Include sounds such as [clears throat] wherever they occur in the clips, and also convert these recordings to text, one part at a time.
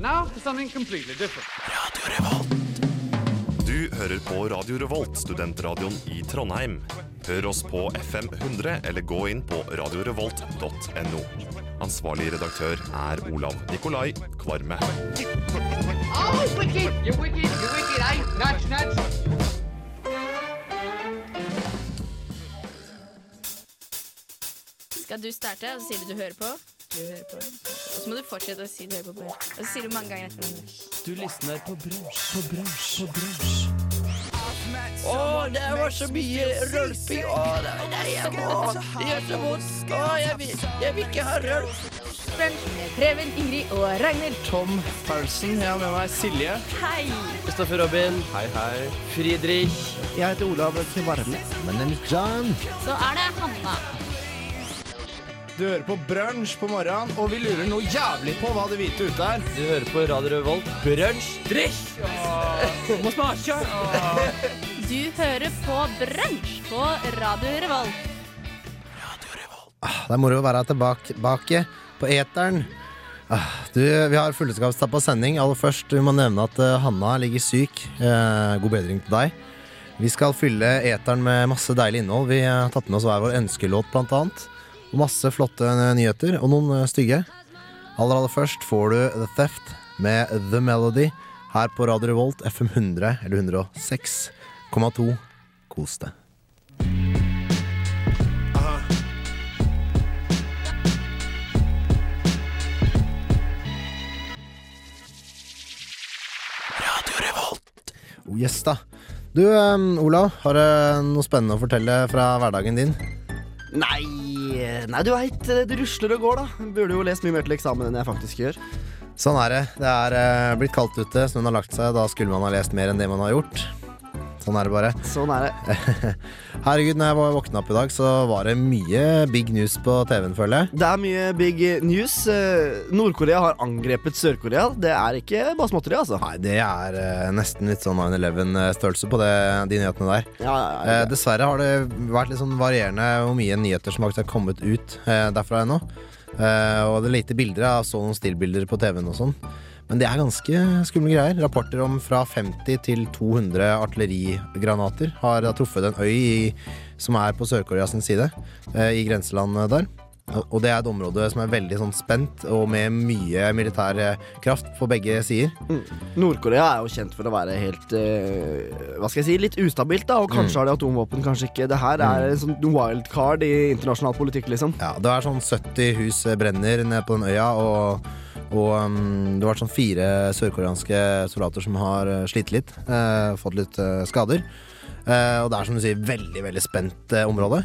Now for something completely different. Du hører på Radio Revolt, studentradioen i Trondheim. Hør oss på FM 100 eller gå inn på radiorevolt.no. Ansvarlig redaktør er Olav Nikolai Kvarme. Oh, wicked! You're wicked, you're wicked, eh? Nudge, nudge. Skal du starte, og så sier du du hører på. Du hører på. Og så må du fortsette å si du hører på. Og så sier du mange ganger etter hverandre. Du lysner på brunsj, på brunsj, på brunsj. Å, det var så mye rølping. Å, det er det jeg. Det gjør så vondt. Å, jeg vil, jeg vil ikke ha rølp. Brunsj Preben, Ingrid og Ragnhild. Tom Paulsen, jeg har med meg Silje. Hei! Kristoffer Robin. Hei, hei. Friedrich. Jeg heter Olav Kvarme. Men den John. Så er det Hanna. Du hører på brunsj på morgenen, og vi lurer noe jævlig på hva det hvite ute er. Du hører på Radio Revolt. Brunsj. Drikk! Må smake. Du hører på Brunsj på Radio Revolt. Det er moro å være tilbake, tilbake på eteren. Ah, Du, vi har fullskapstapp på sending. Aller først vi må nevne at eh, Hanna ligger syk. Eh, god bedring til deg. Vi skal fylle eteren med masse deilig innhold. Vi har tatt med oss hver vår ønskelåt, blant annet. Og masse flotte nyheter, og noen eh, stygge. Aller aller først får du The Theft med The Melody her på Radio Revolt FM 100 eller 106,2. Kos deg. Oh, yes da. Du, um, Olav, har du noe spennende å fortelle fra hverdagen din? Nei, nei, du veit, det rusler og går, da. Burde jo lest mye mer til eksamen enn jeg faktisk gjør. Sånn er det. Det er eh, blitt kaldt ute, snøen har lagt seg. Da skulle man ha lest mer enn det man har gjort. Sånn er det bare. Sånn er det. [laughs] Herregud, når jeg var våkna opp i dag, så var det mye big news på TV-en, føler jeg. Det er mye big news. Eh, Nord-Korea har angrepet Sør-Korea. Det er ikke bare småtteri, altså. Nei, det er eh, nesten litt sånn 9-11-størrelse på det, de nyhetene der. Ja, ja, Eh, ja. dessverre har det vært litt sånn varierende hvor mye nyheter som har kommet ut eh, derfra ennå. Eh, og det er lite bilder. Jeg så noen stillbilder på TV-en og sånn. Men det er ganske skumle greier. Rapporter om fra 50 til 200 artillerigranater har da truffet en øy i, som er på Sør-Koreas side, eh, i grenselandet der. Og- det er et område som er veldig sånn spent, og med mye militær eh, kraft på begge sider. Nord-Korea er jo kjent for å være helt eh, Hva skal jeg si, litt ustabilt, da. Og kanskje har de atomvåpen, kanskje ikke. Det her er en sånn wildcard i internasjonal politikk, liksom. Ja, det er sånn 70 hus brenner nede på den øya, og, og um, det vært sånn fire sørkoreanske soldater som har uh, slitt litt, eh, fått litt eh, skader. Eh, og det er som du sier, veldig, veldig spent eh, område.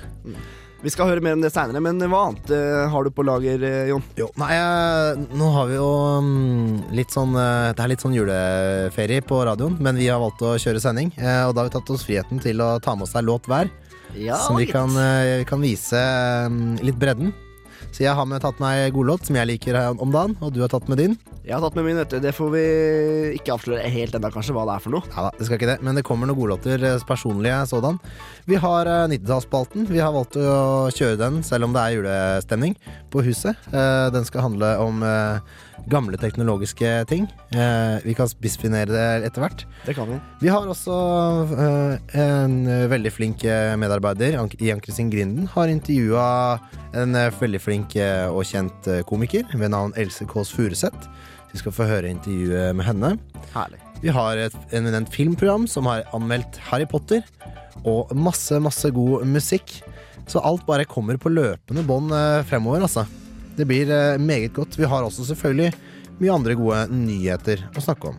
Vi skal høre mer om det seinere, men hva annet eh, har du på lager, eh, Jon? Jo, nei, eh, nå har vi jo um, litt sånn eh, Det er litt sånn juleferie på radioen, men vi har valgt å kjøre sending. eh, og da har vi tatt oss friheten til å ta med oss ei låt hver, Ja, som vi kan, eh, vi kan vise um, litt bredden. Så jeg har med tatt meg godlåt, som jeg liker om dagen, og du har tatt med din. Jeg har tatt med min, vet du. Det får vi ikke avsløre helt ennå, kanskje, hva det er for noe. Ja da, det skal ikke det, men det kommer noen godlåter, eh, personlige sådan. Vi har eh, 90-tallsspalten. Vi har valgt å kjøre den, selv om det er julestemning på huset. Eh, den skal handle om eh, gamle teknologiske ting. Eh, vi kan spissfinere det etter hvert. Det kan vi. Vi har også eh, en veldig flink eh, medarbeider i Ann-Kristin Grinden. Har intervjua en eh, veldig flink eh, og kjent komiker ved navn Else Kåss Furuseth. Vi skal få høre intervjuet med henne. Herlig. Vi har et eminent filmprogram som har anmeldt Harry Potter, og masse, masse god musikk. Så alt bare kommer på løpende bånd fremover, altså. Det blir eh, meget godt. Vi har også selvfølgelig mye andre gode nyheter å snakke om.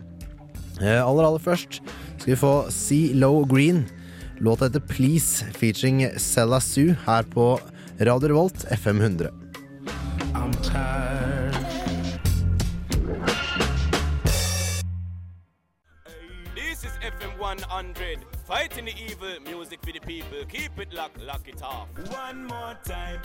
Eh, aller, aller først skal vi få See Low Green. Låta heter Please featuring Sella Sue her på Radio Revolt FM 100. I'm tired. This is FM 100, fighting the evil, music for the people. Keep it locked, lock it off. One more time.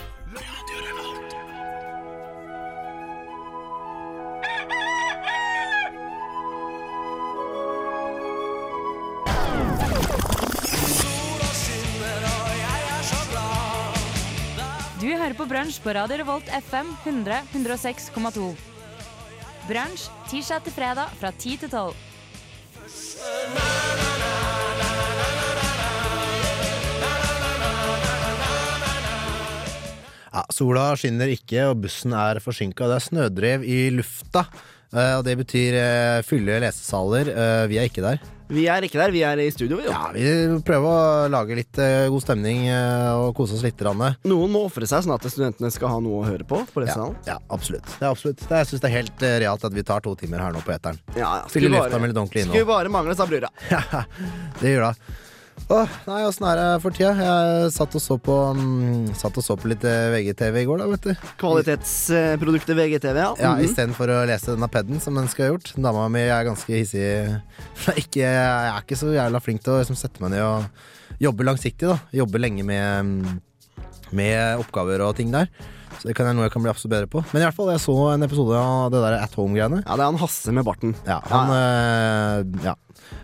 Du hører på Brunsj på Radio Revolt FM 100 106,2. Brunsj tirsdag til fredag fra 10 til 12. Ja, sola skinner ikke, og bussen er forsinka. Det er snødrev i lufta. eh, Og det betyr eh, fulle lesesaler. Eh, Vi er ikke der. Vi er ikke der, vi er i studio. jo. Ja, Vi prøver å lage litt god stemning og kose oss litt. Anne. Noen må ofre seg sånn at studentene skal ha noe å høre på. på Ja, ja, absolutt. Det er absolutt. Det, jeg syns det er helt realt at vi tar to timer her nå på eteren. Ja, ja. Skulle bare- Skulle bare bare mangle, sa brura. [laughs] Det gjør det. Åh, nei, åssen er det for tida? Jeg satt og så på, um, satt og så på litt eh, VGTV i går, da, vet du. Kvalitetsproduktet VGTV, ja. Ja, Mhm. Istedenfor å lese denne paden som den skal ha gjort. Dama mi er ganske hissig. [laughs] Ikke, jeg er ikke så jævla flink til å liksom, sette meg ned og jobbe langsiktig. da Jobbe lenge med, mm, med oppgaver og ting der. Så det kan jeg noe jeg kan bli absolutt bedre på. Men i hvert fall, jeg så en episode av det der At Home-greiene. ja, det er han Hasse med barten. Ja, han øh, Ja.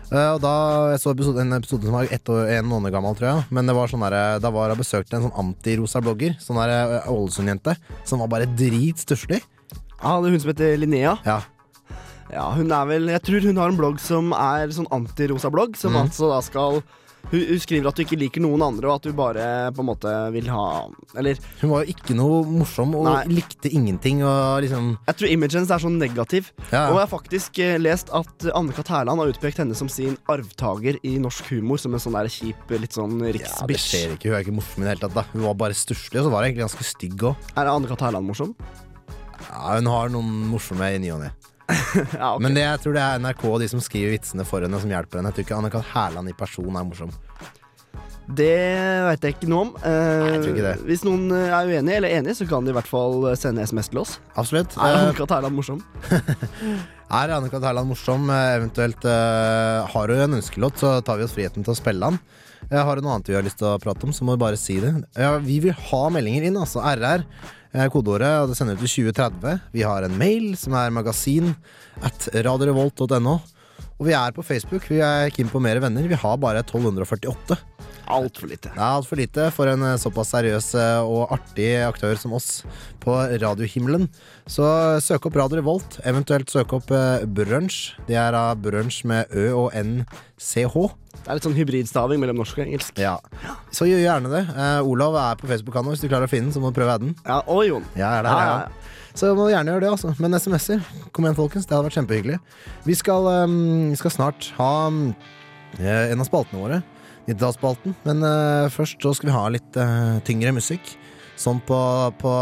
Eh, og da Jeg så episode, en episode som var ett år, en måned gammel, tror jeg. Men det var sånn der, da var jeg besøkte en sånn antirosa blogger. Sånn der øh, Ålesund-jente. Som var bare dritstusslig. Ja, det er hun som heter Linnea. Ja. Ja, hun er vel Jeg tror hun har en blogg som er sånn antirosa blogg, som mm. altså da skal hun, hun skriver at du ikke liker noen andre, og at du bare på en måte vil ha Eller Hun var jo ikke noe morsom og Nei. likte ingenting. Og liksom jeg tror imagen hennes er sånn negativ. Ja. Og jeg har faktisk eh, lest at Anne-Kat. Hærland har utpekt henne som sin arvtaker i norsk humor, som en sånn der kjip, litt sånn ja, det skjer ikke. Hun er ikke morsom i det hele tatt. da Hun var bare stusslig, og så var hun egentlig ganske stygg òg. er Anne-Kat. Hærland morsom? Ja, hun har noen morsomme i ny og ne. [laughs] ja, okay. Men det, jeg tror det er NRK og de som skriver vitsene for henne, som hjelper henne. Jeg tror ikke Anne-Kat. Hærland i person er morsom. Det veit jeg ikke noe om. Eh, jeg tror ikke det. Hvis noen eh, er uenig eller enig, så kan de i hvert fall eh, sende SMS til oss. Absolutt. Er Eh, Anne-Kat. Hærland morsom? [laughs] Er Anne-Kat. Hærland morsom? Eh, Eventuelt eh, har du en ønskelåt, så tar vi oss friheten til å spille den. Jeg har du noe annet vi har lyst til å prate om, så må du bare si det. Ja, vi vil ha meldinger inn, altså. RR. Eh, Kodeordet, og det sender ut til 2030. Vi har en mail som er magasin at radiorevolt.no. Og vi er på Facebook. Vi er keen på mer venner. Vi har bare 1248. Altfor lite. Det er altfor lite for en eh, såpass seriøs eh, og artig aktør som oss på radiohimmelen. Så søk opp Radio Revolt, eventuelt søk opp Brunch Brunsj. Det er av brunsj med Ø og NCH. Det er litt sånn hybridstaving mellom norsk og engelsk. Ja. Så gjør gjerne det. Uh, Olav er på Facebook-kanalen. Hvis du klarer å finne den, så må du prøve å adde den. Ja, og Jon. Ja, er det, Ja, ja, ja, ja. Så må du gjerne gjøre det, altså. Men SMS-er, kom igjen, folkens. Det hadde vært kjempehyggelig. Vi skal, um, vi skal snart ha um, en av spaltene våre. 90-tallsspalten. Men uh, først så skal vi ha litt uh, tyngre musikk. Sånn på, på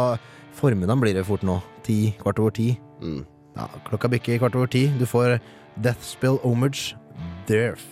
formiddagen blir det fort nå. Ti, kvart over ti. Mm. Ja, klokka bikker kvart over ti. Du får Deathspill Homage Derf.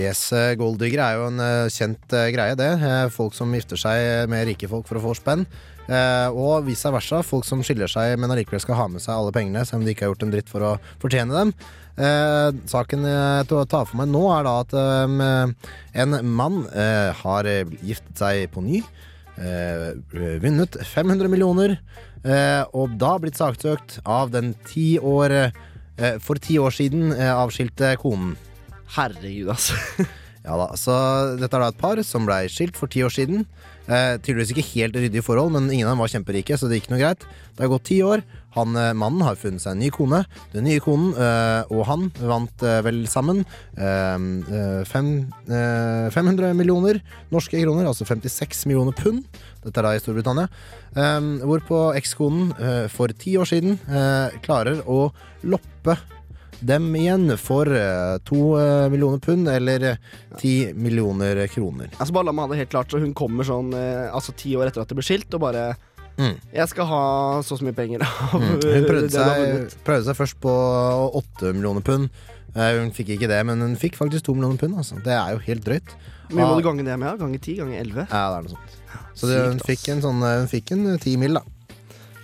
Yes, eh, Golddigger er jo en kjent greie, det. Folk som gifter seg med rike folk for å få spenn. Eh, og vice versa. Folk som skiller seg, men allikevel skal ha med seg alle pengene, selv om de ikke har gjort en dritt for å fortjene dem. Eh, saken jeg tar for meg nå, er da at eh, en mann eh, har eh, giftet seg på ny. Eh, vunnet 500 millioner, eh, og da blitt saksøkt av den ti år eh, For ti år siden eh, avskilte konen. Herregud, altså. [laughs] Ja da, så Dette er da et par som ble skilt for ti år siden. Eh, tydeligvis ikke helt ryddige forhold, men ingen av dem var kjemperike, så det gikk noe greit. Det har gått ti år. Han, eh, Mannen har funnet seg en ny kone. Den nye konen eh, og han vant eh, vel sammen eh, eh, fem, eh, 500 millioner norske kroner, altså 56 millioner pund. Dette er da i Storbritannia. Hvorpå ekskonen for ti år siden klarer å loppe dem igjen for eh, to eh, millioner pund, eller eh, ti millioner kroner. altså bare la meg ha det helt klart, så hun kommer sånn Altså ti år etter at det ble skilt, og bare Mm. Jeg skal ha så så mye penger Mm. Hun [laughs] prøvde seg, prøvde seg først på åtte millioner pund. Hun fikk ikke det, men hun fikk faktisk to millioner pund. Altså. Det er jo helt drøyt. Mye må Ah. du gange det med? ganger Gange ti? Gange elleve? Ja, det er noe sånt. Så det, hun fikk en sånn Hun fikk en ti mil, da.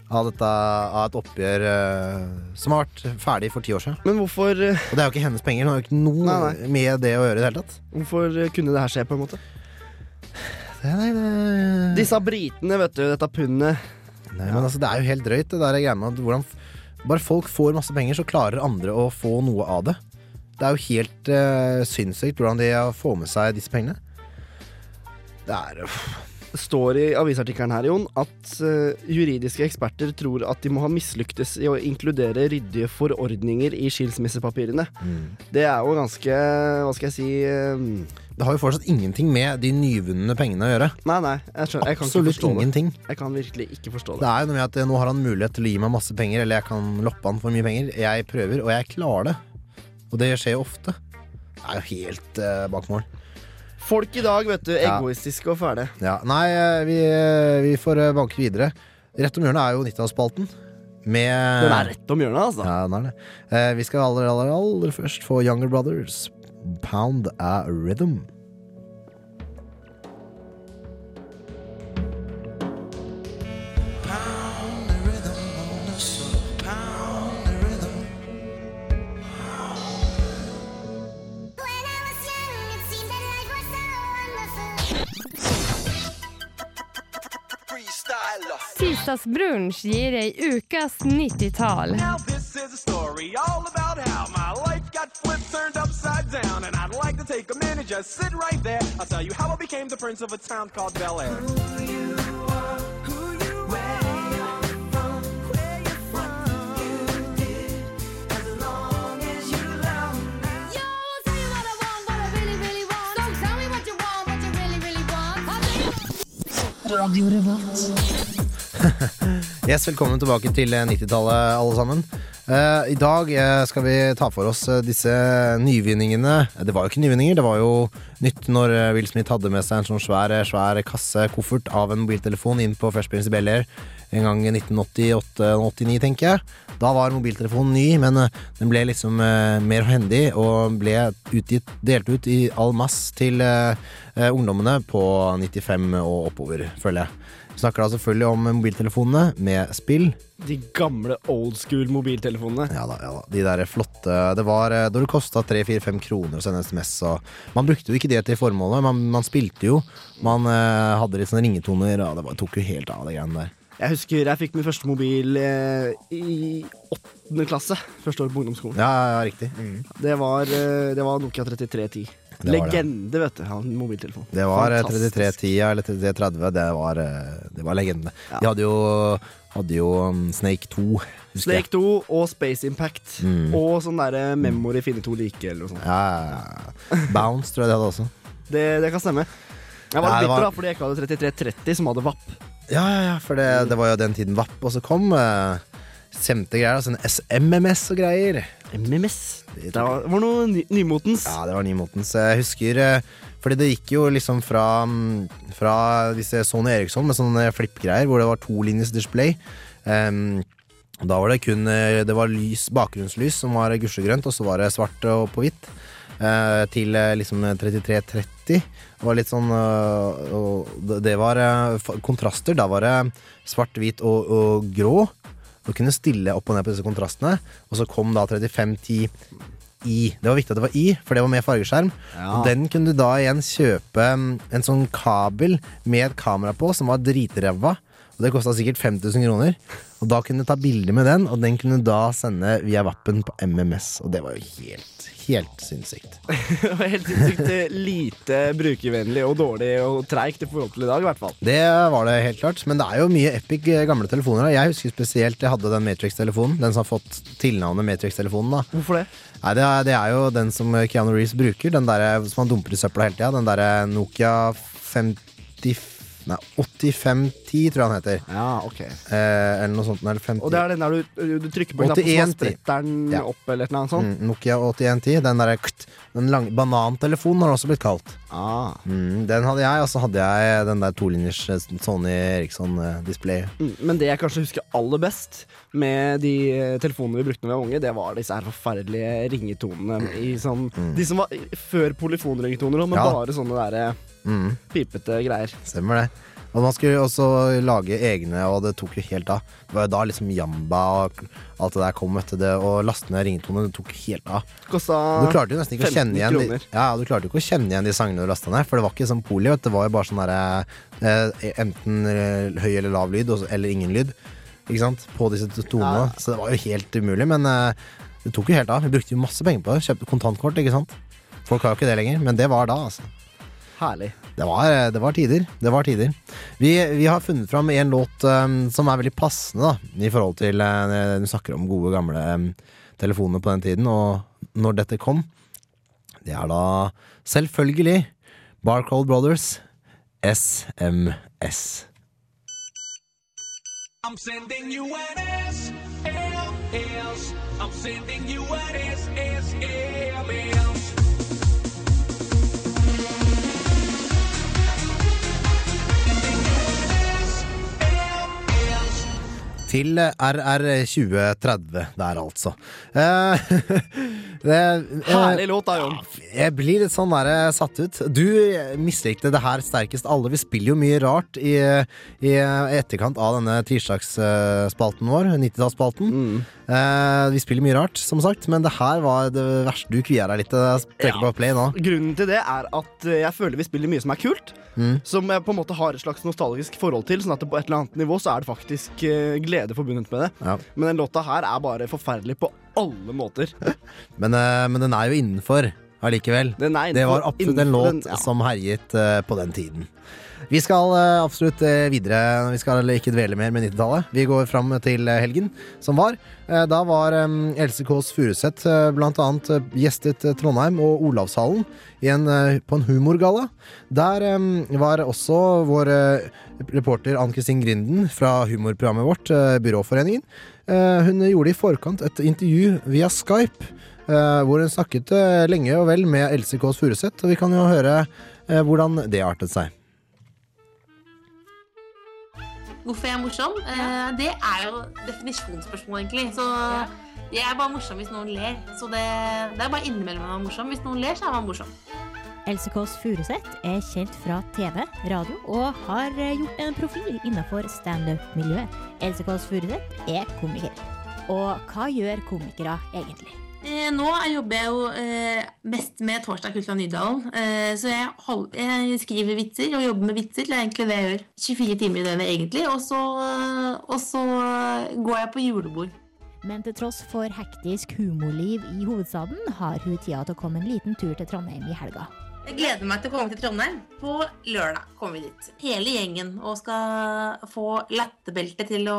Av, dette, av et oppgjør eh, som har vært ferdig for ti år siden. Men hvorfor, eh, Og det er jo ikke hennes penger. Hun har jo ikke noe Nei, nei. med det å gjøre i det hele tatt. hvorfor eh, kunne det her skje, på en måte? Det, nei, det... Disse britene, vet du, dette pundet. Nei, men altså, det er jo helt drøyt, det der greia med at hvordan f- Bare folk får masse penger, så klarer andre å få noe av det. Det er jo helt uh, sinnssykt hvordan de får med seg disse pengene. Det er uff. Står i avisartikkelen her, Jon, at eh, juridiske eksperter tror at de må ha mislyktes i å inkludere ryddige forordninger i skilsmissepapirene. Det er jo ganske Hva skal jeg si eh, Det har jo fortsatt ingenting med de nyvunne pengene å gjøre. Nei, nei. Jeg, skjønner, jeg Absolutt ingenting. det. ingenting. Jeg kan virkelig ikke forstå Det det. er jo noe med at eh, nå har han mulighet til å gi meg masse penger, eller jeg kan loppe han for mye penger. Jeg prøver, og jeg klarer det. Og det skjer jo ofte. Det er jo helt uh, bak mål. Folk i dag, vet du, egoistiske og fæle. Ja, nei, eh, vi, eh, vi får eh, banke videre. Rett om hjørnet er jo 90-tallsspalten. Med Den er rett om hjørnet, altså. Ja, den er det. Vi skal aller, aller, aller først få Younger Brothers. Pound a Rhythm. Tisdagsbrunch gir deg ukas 90-tall. Now this [laughs] Yes, velkommen tilbake til eh, 90-tallet, alle sammen. Uh, I dag uh, skal vi ta for oss uh, disse nyvinningene. Eh, Det var jo ikke nyvinninger, det var jo nytt når eh, Will Smith hadde med seg en sånn svær, eh, svær kasse, koffert, av en mobiltelefon inn på First Prince Bel Air en gang i 1988-89, tenker jeg. Da var mobiltelefonen ny, men eh, den ble liksom eh, mer hendig og ble utgitt, delt ut i all mass til eh, eh, ungdommene på 95 og oppover, føler jeg. Snakker da selvfølgelig om mobiltelefonene med spill. De gamle old school mobiltelefonene. Ja da, ja da. De der flotte Det var eh, da det kosta 3-4-5 kroner å sende SMS. Og man brukte jo ikke det til formålet. Man, man spilte jo. Man eh, hadde litt sånne ringetoner, og det var, tok jo helt av, de greiene der. Jeg husker jeg fikk min første mobil eh, i åttende klasse. Første år på ungdomsskolen. Ja, ja, ja riktig. Det, var, eh, det var Nokia 3310. Legende, vet du. Han mobiltelefon. Det var eh, 3310 eller 3330. Det var, eh, det var legende. Ja. De hadde jo, hadde jo um, Snake 2. Snake 2 og Space Impact. Mm. Og sånn derre Memory finne to like, eller noe sånt. Ja. Bounce tror jeg de hadde også. Det, det kan stemme. Jeg var litt bitter var- da, fordi jeg ikke hadde 3330 som hadde VAP. Ja, ja, ja, for det, det var jo den tiden VAP også kom. eh, Sendte greier, altså en SMMS og greier. MMS. Det var, var noe ny, nymotens. Ja, det var nymotens. Jeg husker eh, Fordi det gikk jo liksom fra, mm, fra disse Sony Eriksson med sånne flippgreier hvor det var tolinjes display. Um, da var det kun eh, Det var lys, bakgrunnslys som var gusjegrønt, og så var det svart og på hvitt. Eh, til eh, liksom 3330. Det var litt sånn og det- var kontraster. Da var det svart, hvit og, og grå. Du kunne stille opp og ned på disse kontrastene. Og så kom da 3510 i. Det var viktig at det var i, for det var med fargeskjerm. Og den kunne du da igjen kjøpe mm, en sånn kabel med et kamera på som var dritræva. Og det kosta sikkert 5000 kroner. Og da kunne du ta bilde med den, og den kunne du da sende via Vappen på MMS. Og det var jo helt, helt sinnssykt. [laughs] Helt sinnssykt eh, lite brukervennlig og dårlig og treigt i forhold til i dag, i hvert fall. Det var det helt klart. Men det er jo mye epic eh, gamle telefoner. Jeg husker spesielt jeg hadde den Matrix-telefonen. Den som har fått tilnavnet Matrix-telefonen. da Hvorfor det? Nei, det er, det er jo den som Keanu Reeves bruker. Den der som han dumper i søpla hele tida. Den derre Nokia 50 Nei, 8510, tror jeg han heter. Ja, ok. Eh, eller noe sånt. Eller 50. Og det er den der du, du trykker på knappen, så 81 spretter den Ja. opp, eller noe sånt? mm, Nokia 8110. Den derre Den lange Banantelefonen har også blitt kalt. Ah. Mm, den hadde jeg, og så hadde jeg den der tolinjers eh, Sony Eriksson-display. Mm, Men det jeg kanskje husker aller best med de eh, telefonene vi brukte da vi var unge, det var disse her forferdelige ringetonene i sånn De som var før polyfonringetoner, men Mm. Ja. bare sånne derre Mm. pipete greier. Stemmer det. Og man skulle også lage egne, og det tok jo helt av. Det var jo da liksom Jamba og alt det der kom, etter. Det, og laste ned ringetoner, det tok helt av. Kosta Du klarte jo nesten ikke å kjenne igjen de, ja, du klarte ikke å kjenne igjen de sangene du lasta ned, for det var ikke sånn poli. Vet. du. Det var jo bare sånn derre eh, Enten høy eller lav lyd, eller ingen lyd. Ikke sant? På disse to- tonene. Ja. Så det var jo helt umulig. Men eh, det tok jo helt av. Vi brukte jo masse penger på det. Kjøpte kontantkort, ikke sant. Folk har jo ikke det lenger, men det var da, altså. Herlig. Det var, det var tider. Det var tider. Vi, vi har funnet fram en låt um, som er veldig passende da, i forhold til uh, Du snakker om gode, gamle um, telefoner på den tiden, og når dette kom. Det er da selvfølgelig Barcode Brothers SMS. I'm sending you an SLS. I'm sending you an SSLS. Til RR2030 der, altså. Eh, [laughs] det, eh, Herlig låt da, Jon. Jeg blir litt sånn der eh, satt ut. Du mislikte det her sterkest alle. Vi spiller jo mye rart i, i etterkant av denne tirsdagsspalten vår, 90-tallsspalten. Mm. Eh, vi spiller mye rart, som sagt, men det her var det verste. Du kvier deg litt Ja. på play nå. Grunnen til det er at eh, jeg føler vi spiller mye som er kult. Mm. Som jeg på en måte har et slags nostalgisk forhold til. Sånn at på et eller annet nivå så er det faktisk eh, glede forbundet med det. Ja. Men den låta her er bare forferdelig på alle måter. [laughs] Men, uh, men den er jo innenfor allikevel. Det var absolutt en låt den- ja. som herjet uh, på den tiden. Vi skal eh, absolutt eh, videre. Vi skal ikke dvele mer med 90-tallet. Vi går fram til eh, helgen som var. Da var Else Kåss Furuseth eh, gjestet Trondheim og Olavshallen en, på en humorgalla. Der var også vår reporter Ann-Kristin Grinden fra humorprogrammet vårt, Byråforeningen. Hun gjorde i forkant et intervju via Skype. Hvor hun snakket lenge og vel med Else Kåss Furuseth. Og vi kan jo høre hvordan det artet seg. Hvorfor jeg er morsom? Ja. det er jo definisjonsspørsmål, egentlig. Så jeg er bare morsom hvis noen ler. Så det, det er bare innimellom man er morsom. Hvis noen ler, så er man morsom. Else Kåss Furuseth er kjent fra TV, radio og har eh, gjort en profil innenfor standup-miljøet. Else Kåss Furuseth er komiker. Og hva gjør komikere egentlig? Eh, nå jobber jeg jo eh, mest med Torsdag kult fra Nydalen. Eh, så jeg, hold, jeg skriver vitser og jobber med vitser. Det er egentlig det jeg gjør. 24 timer i døgnet, egentlig. Og så, og så går jeg på julebord. Men til tross for hektisk humorliv i hovedstaden, har hun tida til å komme en liten tur til Trondheim i helga. Jeg gleder meg til å komme til Trondheim. På lørdag kommer vi dit. Hele gjengen og skal få latterbelte til å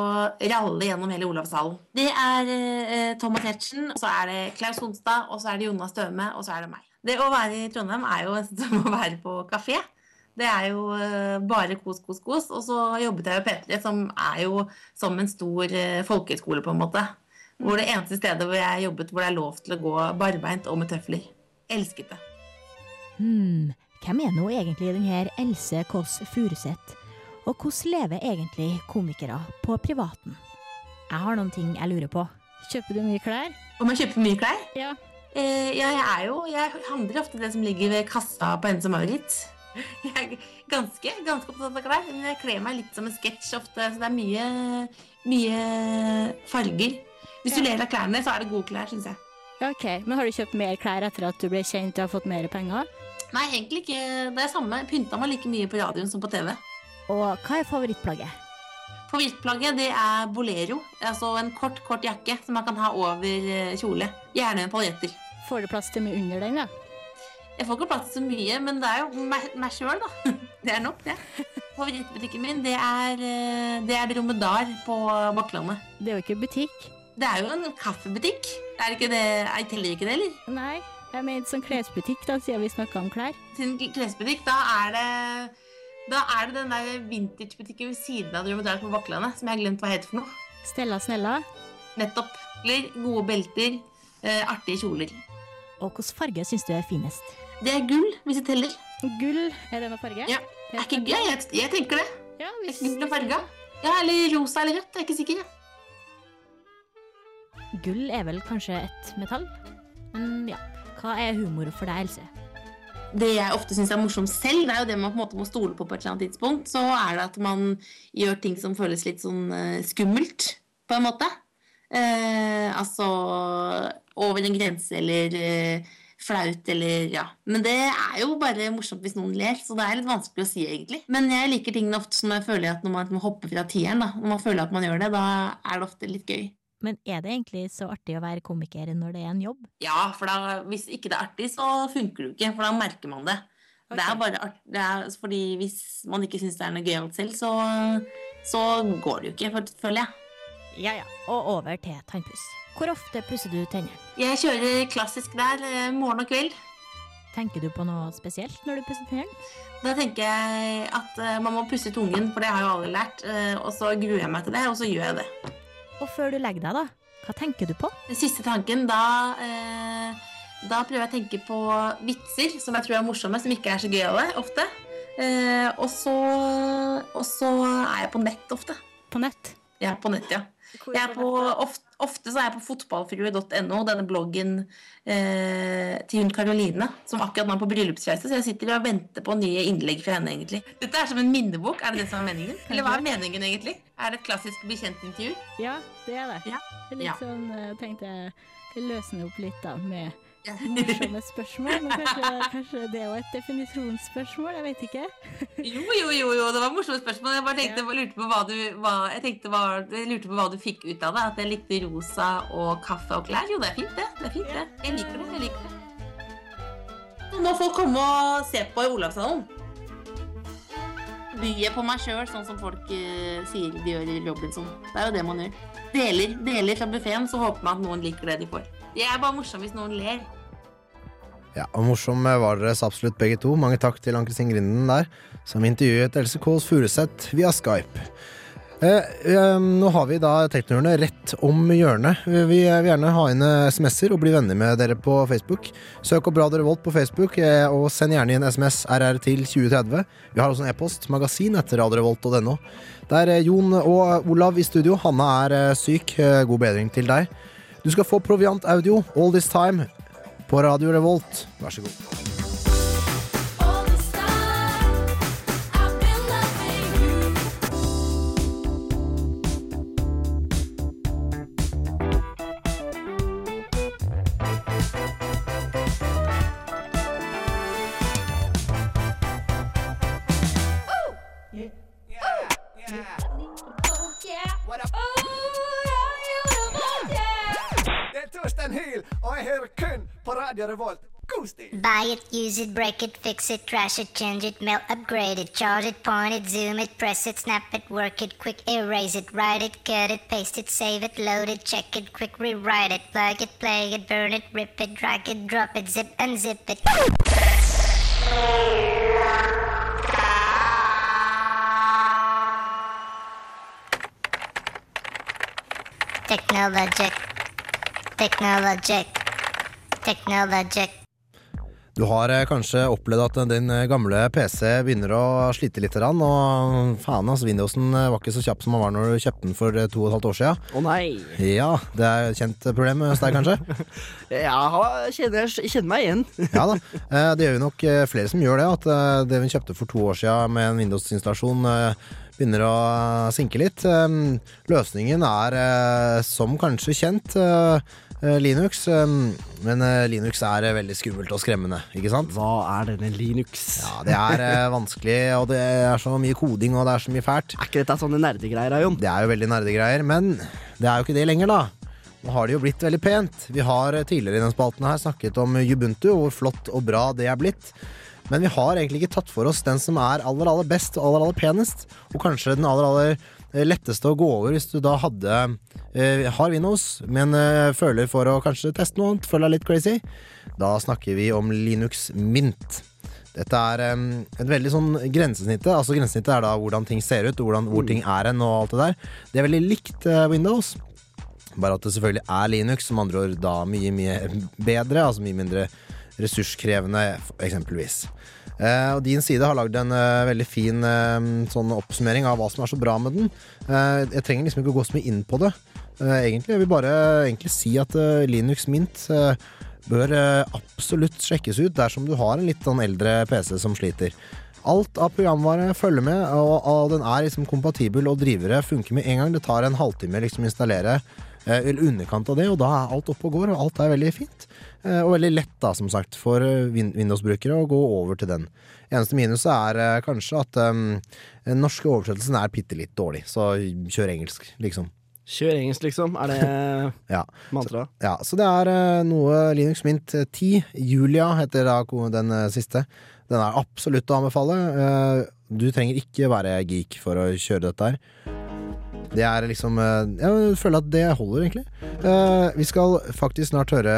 ralle gjennom hele Olavshallen. Det er eh, Thomas Hertzen, så er det Klaus Honstad, og så er det Jonas Støme, og så er det meg. Det å være i Trondheim er jo [laughs] som å være på kafé. Det er jo eh, bare kos, kos, kos. Og så jobbet jeg jo P3, som er jo som en stor eh, folkehøyskole, på en måte. Hvor det eneste stedet hvor jeg jobbet hvor det er lov til å gå barbeint og med tøfler. Elsket det. Hmm, hvem er nå egentlig denne Else Kåss Furuseth? Og hvordan lever egentlig komikere på privaten? Jeg har noen ting jeg lurer på. Kjøper du mye klær? Om jeg kjøper mye klær? Ja. Eh, ja, jeg er jo Jeg handler ofte det som ligger ved kassa på Hennes og Maurits. [laughs] Jeg er ganske, ganske opptatt av klær, men jeg kler meg litt som en sketsj ofte. Så det er mye, mye farger. Hvis du ler av klærne, så er det gode klær, syns jeg. Ok, Men har du kjøpt mer klær etter at du ble kjent og har fått mer penger? Nei, egentlig ikke. Det er samme. Pynta meg like mye på radioen som på TV. Og hva er favorittplagget? Favorittplagget det er bolero. Altså en kort, kort jakke som man kan ha over eh, kjole. Gjerne med paljetter. Får du plass til mye under den, da? Jeg får ikke plass til så mye, men det er jo meg, meg sjøl, da. [laughs] Det er nok, det. Favorittbutikken min, det er, eh, det er Dromedar på Bakklandet. Det er jo ikke butikk. Det er jo en kaffebutikk. Er ikke det? Jeg teller ikke det, eller? Nei, jeg mente sånn klesbutikk, da, siden vi snakka om klær. Til klesbutikk, da er det da er det den der vintagebutikken ved siden av Dromedar på Bakklandet, som jeg har glemt hva heter for noe. Stella Snella. Nettopp. Gode belter, eh, artige kjoler. Og hvilken farge syns du er finest? Det er gull, hvis det teller. Gull, er det noe farge? Ja. Er ikke, gøy? jeg, jeg tenker det. Ja, Er ikke farga? Ja, eller rosa eller rødt. Jeg er ikke sikker. Gull er vel kanskje et metall? Men ja, hva er humor for deg, Else? Det jeg ofte syns er morsomt selv, det er jo det man på en måte må stole på på et eller annet tidspunkt. Så er det at man gjør ting som føles litt sånn eh, skummelt, på en måte. Eh, altså over en grense eller eh, flaut eller ja. Men det er jo bare morsomt hvis noen ler, så det er litt vanskelig å si egentlig. Men jeg liker tingene ofte som jeg føler at når man hopper fra tieren, da. Når man føler at man gjør det, da er det ofte litt gøy. Men er det egentlig så artig å være komiker når det er en jobb? Ja, for da, hvis ikke det er artig, så funker det jo ikke, for da merker man det. Det er bare art, det er, fordi hvis man ikke syns det er noe gøyalt selv, så, så går det jo ikke, føler jeg. Ja ja, og over til tannpuss. Hvor ofte pusser du tennene? Jeg kjører klassisk der, eh, morgen og kveld. Tenker du på noe spesielt når du pusser tennene? Da tenker jeg at eh, man må pusse tungen, for det har jo alle lært. eh, og så gruer jeg meg til det, og så gjør jeg det. Og før du legger deg, da? Hva tenker du på? Den siste tanken, da, eh, da prøver jeg å tenke på vitser som jeg tror er morsomme, som ikke er så gøyale ofte. Eh, og, så, og så er jeg på nett ofte. På nett? Ja, på nett, ja. Jeg er på, ofte, ofte så er jeg på fotballfrue.no, denne bloggen eh, til hun Karoline, som akkurat nå er på bryllupsreise, så jeg sitter og venter på nye innlegg fra henne, egentlig. Dette er som en minnebok, er det det som er meningen? Eller hva er meningen, egentlig? Er det et klassisk bekjentintervju? Ja, det er det. Ja. Er litt Ja. sånn, eh, tenkte jeg løsne opp litt da, med [laughs] morsomme spørsmål. Men kanskje, kanskje det er jo et definisjonsspørsmål, jeg vet ikke. Jo, jo, jo, jo, det var morsomme spørsmål. Jeg bare tenkte, lurte på hva du, hva, jeg tenkte hva, lurte på hva du fikk ut av det. At jeg likte rosa og kaffe og klær. Jo, det er fint, det. det, er fint, det. Jeg liker det. jeg liker det. Nå må folk komme og se på i Olavshallen. Byr på meg sjøl, sånn som folk uh, sier de gjør i Robinson. Det er jo det man gjør. Deler, deler fra buffeen, så håper man at noen liker det de får. Det er bare morsomt hvis noen ler. Ja, og Morsom var dere absolutt begge to. Mange takk til Ann-Kristin Grinden der, som intervjuet Else Kåls Furuseth via Skype. Eh, eh, nå har vi da Teknohjørnet rett om hjørnet. Vi vil gjerne ha inn eh, SMS-er og bli venner med dere på Facebook. Søk opp Radio Revolt på Facebook, eh, og send gjerne inn SMS RR til 2030. Vi har også en e-post, magasin etter radiorevolt.no. Det er eh, Jon og Olav i studio. Hanna er eh, syk. Eh, God bedring til deg. Du skal få Proviant Audio All This Time på Radio Revolt. Vær så god. Use it, break it, fix it, trash it, change it, melt, upgrade it, charge it, point it, zoom it, press it, snap it, work it, quick erase it, write it, cut it, paste it, save it, load it, check it, quick rewrite it, plug it, play it, burn it, rip it, drag it, drop it, zip unzip it. Technologic. Technologic. Technologic. Du har eh, kanskje opplevd at din eh, gamle PC begynner å slite litt. Og faen, altså, Windowsen eh, var ikke så kjapp som den var når du kjøpte den for eh, to og et halvt år siden. Å nei. Ja, det er et kjent problem hos deg, kanskje? [laughs] ja, kjenner, kjenner meg igjen. [laughs] Ja da. Eh, Det gjør jo nok eh, flere som gjør det. At eh, det vi kjøpte for to år siden med en Windows-installasjon, eh, begynner å sinke litt. Eh, Løsningen er, eh, som kanskje kjent, eh, eh, Linux. eh, Men eh, Linux er eh, veldig skummelt og skremmende, ikke sant? Hva er denne Linux? Ja, Det er eh, [laughs] vanskelig, og det er så mye koding, og det er så mye fælt. Er ikke dette sånne nerdegreier, Jon? Det er jo veldig nerdegreier, men det er jo ikke det lenger, da. Nå har det jo blitt veldig pent. Vi har eh, tidligere i den spalten her snakket om Ubuntu, og hvor flott og bra det er blitt. Men vi har egentlig ikke tatt for oss den som er aller, aller best og aller, aller penest. Og kanskje den aller, aller eh, letteste å gå over hvis du da hadde eh, har Windows, men eh, føler for å kanskje teste noe annet, føler deg litt crazy. Da snakker vi om Linux Mint. Dette er um, et veldig sånn grensesnittet. Altså Grensesnittet er da hvordan ting ser ut, hvordan, hvor ting er hen og alt det der. Det er veldig likt eh, Windows. Bare at det selvfølgelig er Linux, som andre ord da mye, mye bedre. Altså mye mindre ressurskrevende, eksempelvis. Eh, og Din side har lagd en eh, veldig fin eh, sånn oppsummering av hva som er så bra med den. Jeg trenger liksom ikke å gå så mye inn på det. Egentlig, Jeg vil bare egentlig si at Linux Mint bør absolutt sjekkes ut dersom du har en litt sånn eldre PC som sliter. Alt av programvare følger med, og, og den er liksom kompatibel, og drivere funker med en gang. Det tar en halvtime liksom installere, eller underkant av det, og da er alt oppe og går, og alt er veldig fint. Eh, Og veldig lett, da, som sagt, for eh, Windows-brukere å gå over til den. Eneste minuset er eh, kanskje at um, den norske oversettelsen er bitte litt dårlig, så kjør engelsk, liksom. Kjør engelsk, liksom. Er det [laughs] Ja. mantra? Ja, så det er noe Linux Mint 10. Julia heter da den siste. Den er absolutt å anbefale. Du trenger ikke være geek for å kjøre dette her. Det er liksom Jeg føler at det holder, egentlig. Vi skal faktisk snart høre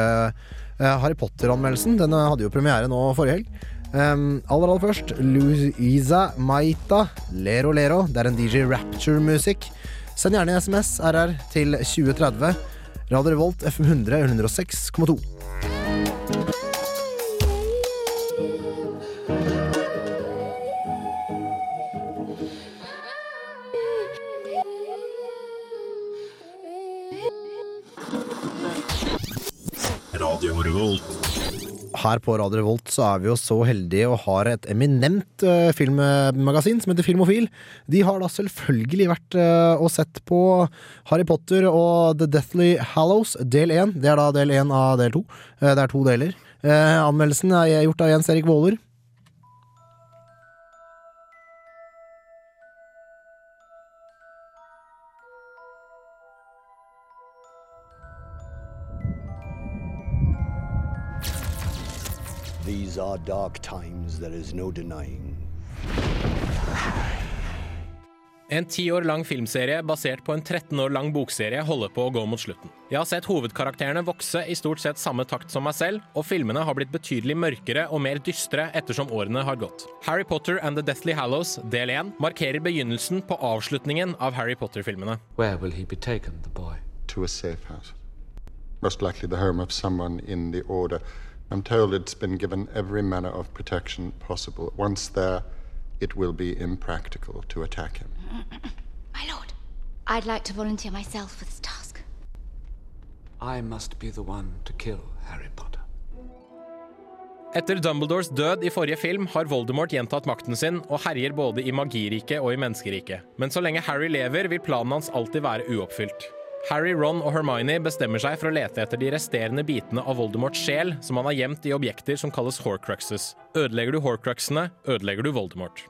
Harry Potter-anmeldelsen. Den eh, hadde jo premiere nå forrige helg. Um, aller aller først Louisa Maita Lero Lero. Det er en DJ Rapture-musikk. Send gjerne SMS RR til 2030. Radio Revolt FM 100 106,2. Revolt. Her på Radio Revolt så er vi jo så heldige og har et eminent uh, filmmagasin som heter Filmofil. De har da selvfølgelig vært uh, og sett på Harry Potter og The Deathly Hallows del 1. Det er da del 1 av del 2. Uh, det er to deler. Anmeldelsen er gjort av Jens Erik Våler. Are dark times, there is no denying. En ti år lang filmserie basert på en 13 år lang bokserie holder på å gå mot slutten. Jeg har sett hovedkarakterene vokse i stort sett samme takt som meg selv, og filmene har blitt betydelig mørkere og mer dystre ettersom årene har gått. Harry Potter and The Deathly Hallows del 1 markerer begynnelsen på avslutningen av Harry Potter-filmene. Where will he be taken, the boy? to a safe house. Most likely the home of someone in the Order. I'm told it's been given every manner of protection possible. Once there, it will be impractical to attack him. [clears throat] My lord, I'd like to volunteer myself for this task. I must be the one to kill Harry Potter. Etter Dumbledores død i forrige film har Voldemort gjentatt makten sin og herjer både i magiriket og i menneskeriket. Men så lenge Harry lever, vil planen hans alltid være uoppfylt. Harry, Ron og Hermione bestemmer seg for å lete etter de resterende bitene av Voldemorts sjel, som han har gjemt i objekter som kalles horcruxes. Ødelegger du horcruxene, ødelegger du Voldemort.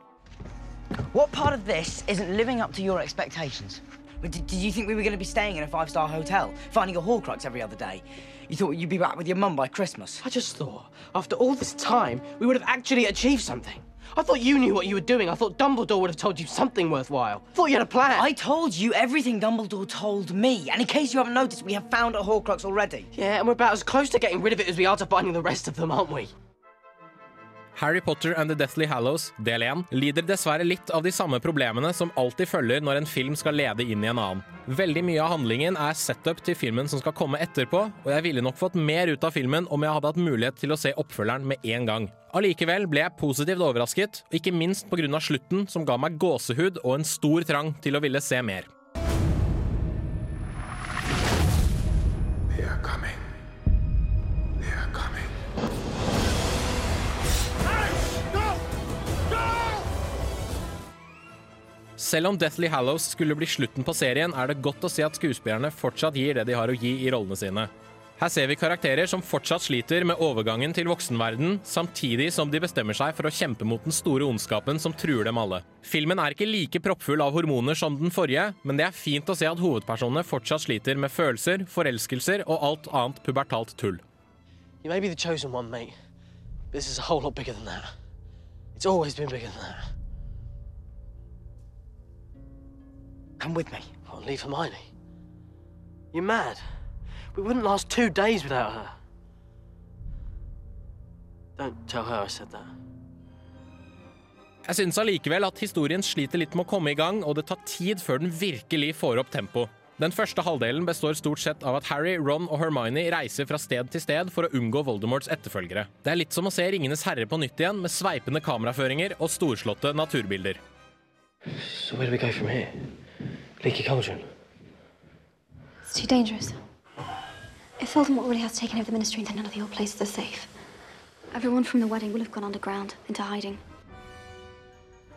What part of this isn't living up to your expectations? Did, did you think we were going to be staying in a five star hotel, finding a Horcrux every other day? You thought you'd be back with your mum by Christmas? I just thought, after all this time, we would have actually achieved something. I thought you knew what you were doing. I thought Dumbledore would have told you something worthwhile. I thought you had a plan. I told you everything Dumbledore told me. And in case you haven't noticed, we have found a Horcrux already. Yeah, and we're about as close to getting rid of it as we are to finding the rest of them, aren't we? Harry Potter and The Deathly Hallows, del 1, lider dessverre litt av de samme problemene som alltid følger når en film skal lede inn i en annen. Veldig mye av handlingen er setup til filmen som skal komme etterpå, og jeg ville nok fått mer ut av filmen om jeg hadde hatt mulighet til å se oppfølgeren med en gang. Allikevel ble jeg positivt overrasket, og ikke minst pga. slutten, som ga meg gåsehud og en stor trang til å ville se mer. Selv om Deathly Hallows skulle bli slutten på serien, er det godt å se at skuespillerne fortsatt gir det de har å gi i rollene sine. Her ser vi karakterer som fortsatt sliter med overgangen til voksenverden, samtidig som de bestemmer seg for å kjempe mot den store ondskapen som truer dem alle. Filmen er ikke like proppfull av hormoner som den forrige, men det er fint å se at hovedpersonene fortsatt sliter med følelser, forelskelser og alt annet pubertalt tull. You may be the chosen one, mate. This is a whole lot bigger than that. It's always been bigger than that. Come with me. I'll leave Hermione. You're mad. We wouldn't last two days without her. Don't tell her I said that. Jeg syns allikevel at historien sliter litt med å komme i gang, og det tar tid før den virkelig får opp tempo. Den første halvdelen består stort sett av at Harry, Ron og Hermione reiser fra sted til sted for å unngå Voldemorts etterfølgere. Det er litt som å se Ringenes herre på nytt igjen, med sveipende kameraføringer og storslåtte naturbilder. So where do we go from here? Leaky cauldron. It's too dangerous. If Voldemort really has taken over the Ministry, then none of the old places are safe. Everyone from the wedding will have gone underground, into hiding.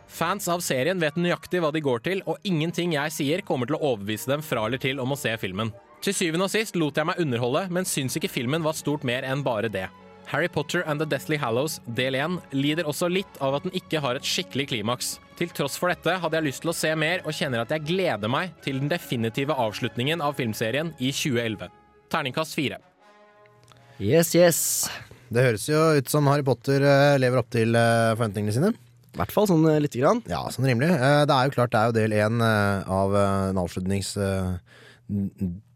Fans av serien vet nøyaktig hva de går til, og ingenting jeg sier kommer til å overbevise dem fra eller til om å se filmen. Til syvende og sist lot jeg meg underholde, men syns ikke filmen var stort mer enn bare det. Harry Potter and The Deathly Hallows del 1 lider også litt av at den ikke har et skikkelig klimaks. Til tross for dette hadde jeg lyst til å se mer, og kjenner at jeg gleder meg til den definitive avslutningen av filmserien i 2011. Terningkast fire. Yes, yes. Det høres jo ut som Harry Potter eh, lever opp til eh, forventningene sine. I hvert fall sånn eh, lite grann. Ja, sånn rimelig. Det er jo klart det er jo del én av en avslutnings...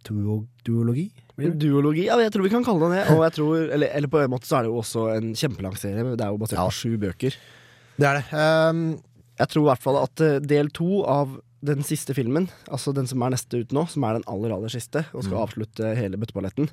Duologi? Duologi, ja, jeg tror vi kan kalle det det. Og jeg tror, eller, eller på en måte så er det jo også en kjempelang serie. Det er jo basert på sju bøker. Det er det. Um, jeg tror i hvert fall at del to av den siste filmen, altså den som er neste ut nå, som er den aller aller siste, og skal Mm. avslutte hele bøtteballetten,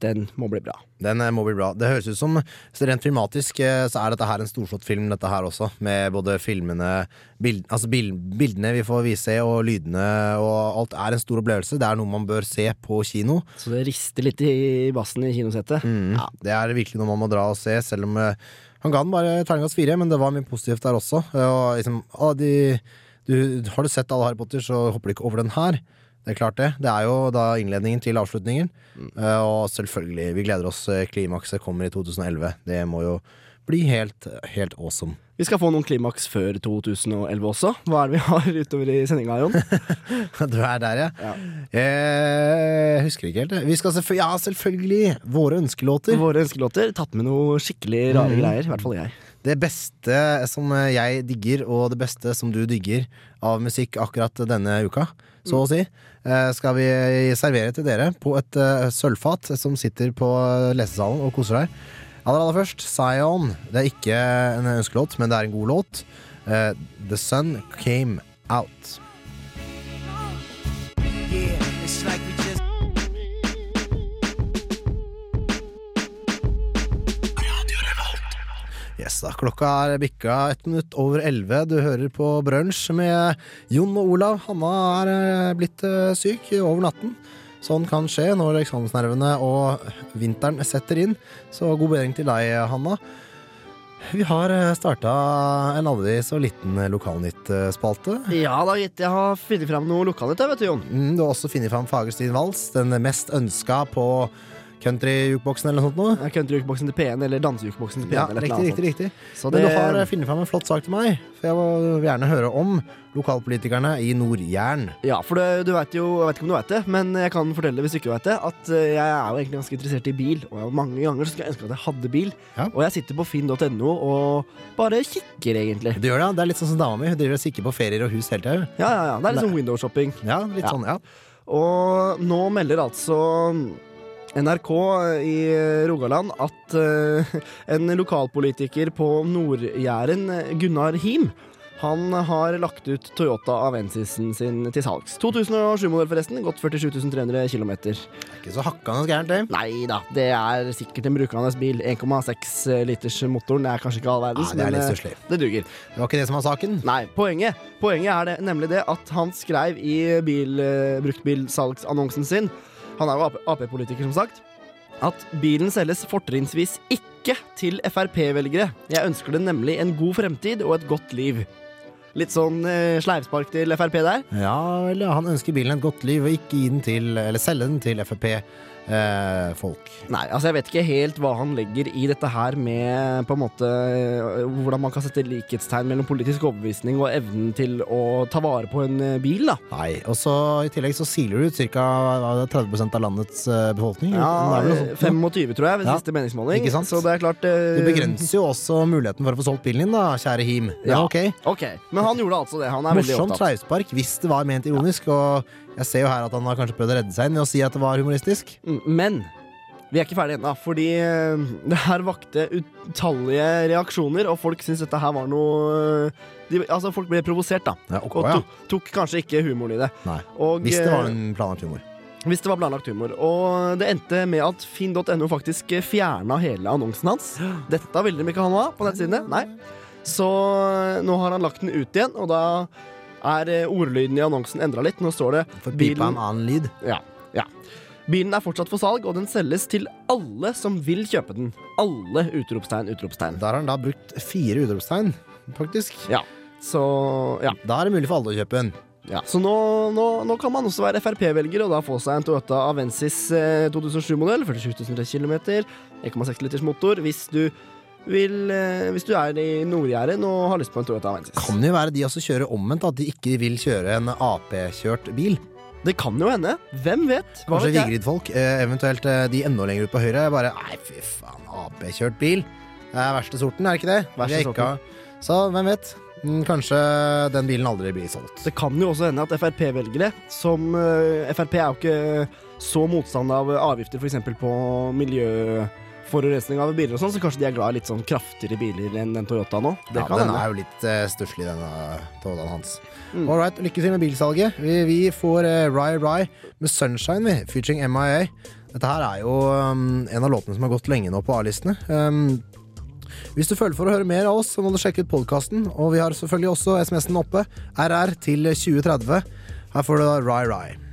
den må bli bra. Den eh, må bli bra. Det høres ut som Rent filmatisk eh, så er dette her en storslått film, dette her også. Med både filmene, bild, altså bil, bildene vi får vise, og lydene og alt er en stor opplevelse. Det er noe man bør se på kino. Så det rister litt i bassen i kinosettet. Mm. Det er virkelig noe man må dra og se, selv om eh, han ga den bare terningkast fire, men det var mye positivt der også. Og liksom, ah, de, du, har du sett alle Harry Potter, så hopper du ikke over den her. Det er klart det. Det er jo da innledningen til avslutningen. Eh, Og selvfølgelig, vi gleder oss. eh, Klimakset kommer i 2011. Det må jo bli helt, helt awesome. Vi skal få noen klimaks før 2011 også. Hva er det vi [laughs] har utover i sendinga, Jon? [laughs] du er der, ja. Jeg husker ikke helt. Vi skal selvfø ja, selvfølgelig! Våre ønskelåter. Våre ønskelåter. Tatt med noe skikkelig rare mm. greier. I hvert fall jeg. Det beste som jeg digger, og det beste som du digger av musikk akkurat denne uka, så å si, eh, skal vi servere til dere på et eh, sølvfat som sitter på lesesalen og koser deg. Aller, aller først, Zion. Det er ikke en ønskelåt, men det er en god låt. Eh, The Sun Came Out. Da. Klokka er bikka ett minutt over elleve. Du hører på Brunsj med Jon og Olav. Hanna er eh, blitt eh, syk over natten. Sånn kan skje når eksamensnervene og vinteren setter inn. Så god bedring til deg, Hanna. Vi har starta en aldri så liten lokalnytt-spalte. Ja da, gitt. Jeg har funnet fram noe lokalnytt, vet du, Jon. Mm, du har også funnet fram Fagerstien Vals, den mest ønska på country-jukeboksen eller noe sånt noe. Ja, Country-jukeboksen til P1 eller dansejukeboksen til P1. Ja, eller riktig, eller riktig, riktig. sånt. Så Men du har funnet fram en flott sak til meg, for jeg vil gjerne høre om lokalpolitikerne i Nord-Jæren. Ja, for det, du vet jo, jeg vet ikke om du vet det, men jeg kan fortelle det hvis du ikke vet det, at eh, jeg er jo egentlig ganske interessert i bil, og mange ganger skulle jeg ønske at jeg hadde bil. Og jeg sitter på finn.no og bare kikker, egentlig. Du gjør det, det er litt sånn som dama mi. Hun driver og kikker på ferier og hus hele tida. Ja, ja, ja. Det er litt sånn window-shopping. Ja, litt sånn, ja. Og nå melder altså NRK i Rogaland at eh, en lokalpolitiker på Nord-Jæren, Gunnar Him, han har lagt ut Toyota Avensisen sin til salgs. 2007-modell, forresten. Gått 47 300 km. Ikke så hakkende gærent, det. Nei da, det er sikkert en brukende bil. 1,6 liters motoren. Er kanskje ikke all verdens, Ja, er men eh, det duger. Det var ikke det som var saken. Nei, poenget, poenget er det, nemlig det at han skrev i bil, eh, bruktbilsalgsannonsen sin Han er jo Ap- Ap-politiker, som sagt. At bilen selges fortrinnsvis ikke til Frp-velgere. Jeg ønsker det nemlig en god fremtid og et godt liv. Litt sånn eh, sleivspark til Frp der. Ja ja, han ønsker bilen et godt liv, og ikke gi den til, eller selge den til Frp-folk. Nei, altså jeg vet ikke helt hva han legger i dette her med på en måte øh, hvordan man kan sette likhetstegn mellom politisk overbevisning og evnen til å ta vare på en øh, bil, da. Nei, og så I tillegg så siler du ut ca. 30% av landets eh, befolkning. Ja, Det er vel noe sånt, 25 tror jeg ved Ja, siste meningsmåling. ikke sant? Så det er klart eh... Du begrenser jo også muligheten for å få solgt bilen din, da, kjære Him. Er Ja, ok. Men han gjorde altså det. Han er veldig Morsomt opptatt. sleivspark hvis det var ment ironisk, og jeg ser jo her at han har kanskje prøvd å redde seg inn ved å si at det var humoristisk. Mm, Men vi er ikke ferdige ennå, fordi øh, det her vakte utallige reaksjoner, og folk syntes dette her var noe øh, de, Altså, folk ble provosert, da. Ja, okay, og tok, tok kanskje ikke humoren i det. Nei. Og, Hvis det var øh, en planlagt humor. Hvis det var planlagt humor. Og det endte med at finn.no faktisk fjerna hele annonsen hans. Dette ville de ikke ha noe av på nettsidene. Nei. Så nå har han lagt den ut igjen, og da er eh, ordlyden i annonsen endra litt. Nå står det For bilen, en annen lyd. Ja, ja. Bilen er fortsatt for salg, og den selges til alle som vil kjøpe den. Alle! Utropstegn, utropstegn. Der har han da brukt fire utropstegn, faktisk. Ja. Så ja. Da er det mulig for alle å kjøpe den. Ja, så nå, nå, nå kan man også være Frp-velger og da få seg en Toyota Avensis eh, 2007-modell. 47 000 km, 1,6 liters motor. Hvis du, vil, eh, hvis du er i Nord-Jæren og har lyst på en Toyota Avensis. Kan det jo være de også kjører omvendt, at de ikke vil kjøre en Ap-kjørt bil. Det kan jo hende. Hvem vet? Hva Kanskje? Vigrid-folk, eh, eventuelt eh, de enda lenger ut på høyre, bare Nei, fy faen, Ap-kjørt bil. Det er verste sorten, er det ikke det? Verste er ikke- Så hvem vet? Mm, Kanskje den bilen aldri blir solgt. Det kan jo også hende at Frp-velgere, som Frp er jo ikke så motstander av avgifter f.eks. på miljøforurensning av biler og sånn, så kanskje de er glad i litt sånn kraftigere biler enn den Toyota nå. Det ja, kan den hende. er jo litt uh, stusslig, denne Toyotaen hans. Mm. All right, lykke til med bilsalget. Vi, vi får uh, Rye Rye med Sunshine, vi, featuring MIA. Dette her er jo um, en av låtene som har gått lenge nå på A-listene. Um, hvis du føler for å høre mer av oss, så må du sjekke ut podkasten. Og vi har selvfølgelig også SMS-en oppe. RR til 2030. Her får du da Rye Rye.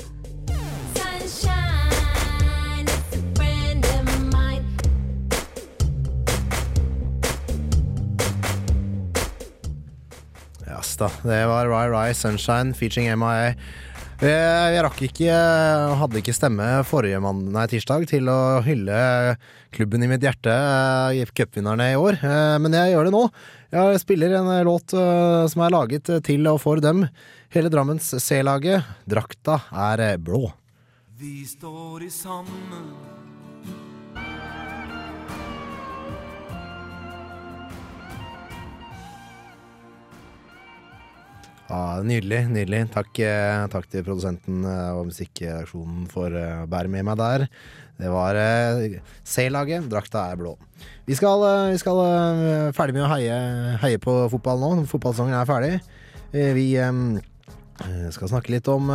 Jaså, det var Rye Rye Sunshine featuring MIA. Jeg, jeg rakk ikke Hadde ikke stemme forrige mann, nei, tirsdag til å hylle klubben i mitt hjerte, eh, cupvinnerne i år. Eh, Men jeg gjør det nå. Jeg spiller en låt eh, som er laget til og for dem. Hele Drammens C-laget. Drakta er eh, blå. Vi står i sammen Ja, nydelig. nydelig Takk, eh, takk til produsenten eh, og musikkredaksjonen for eh, å bære med meg der. Det var C-laget. Drakta er blå. Vi skal, vi skal ferdig med å heie, heie på fotball nå. Fotballsesongen er ferdig. Vi skal snakke litt om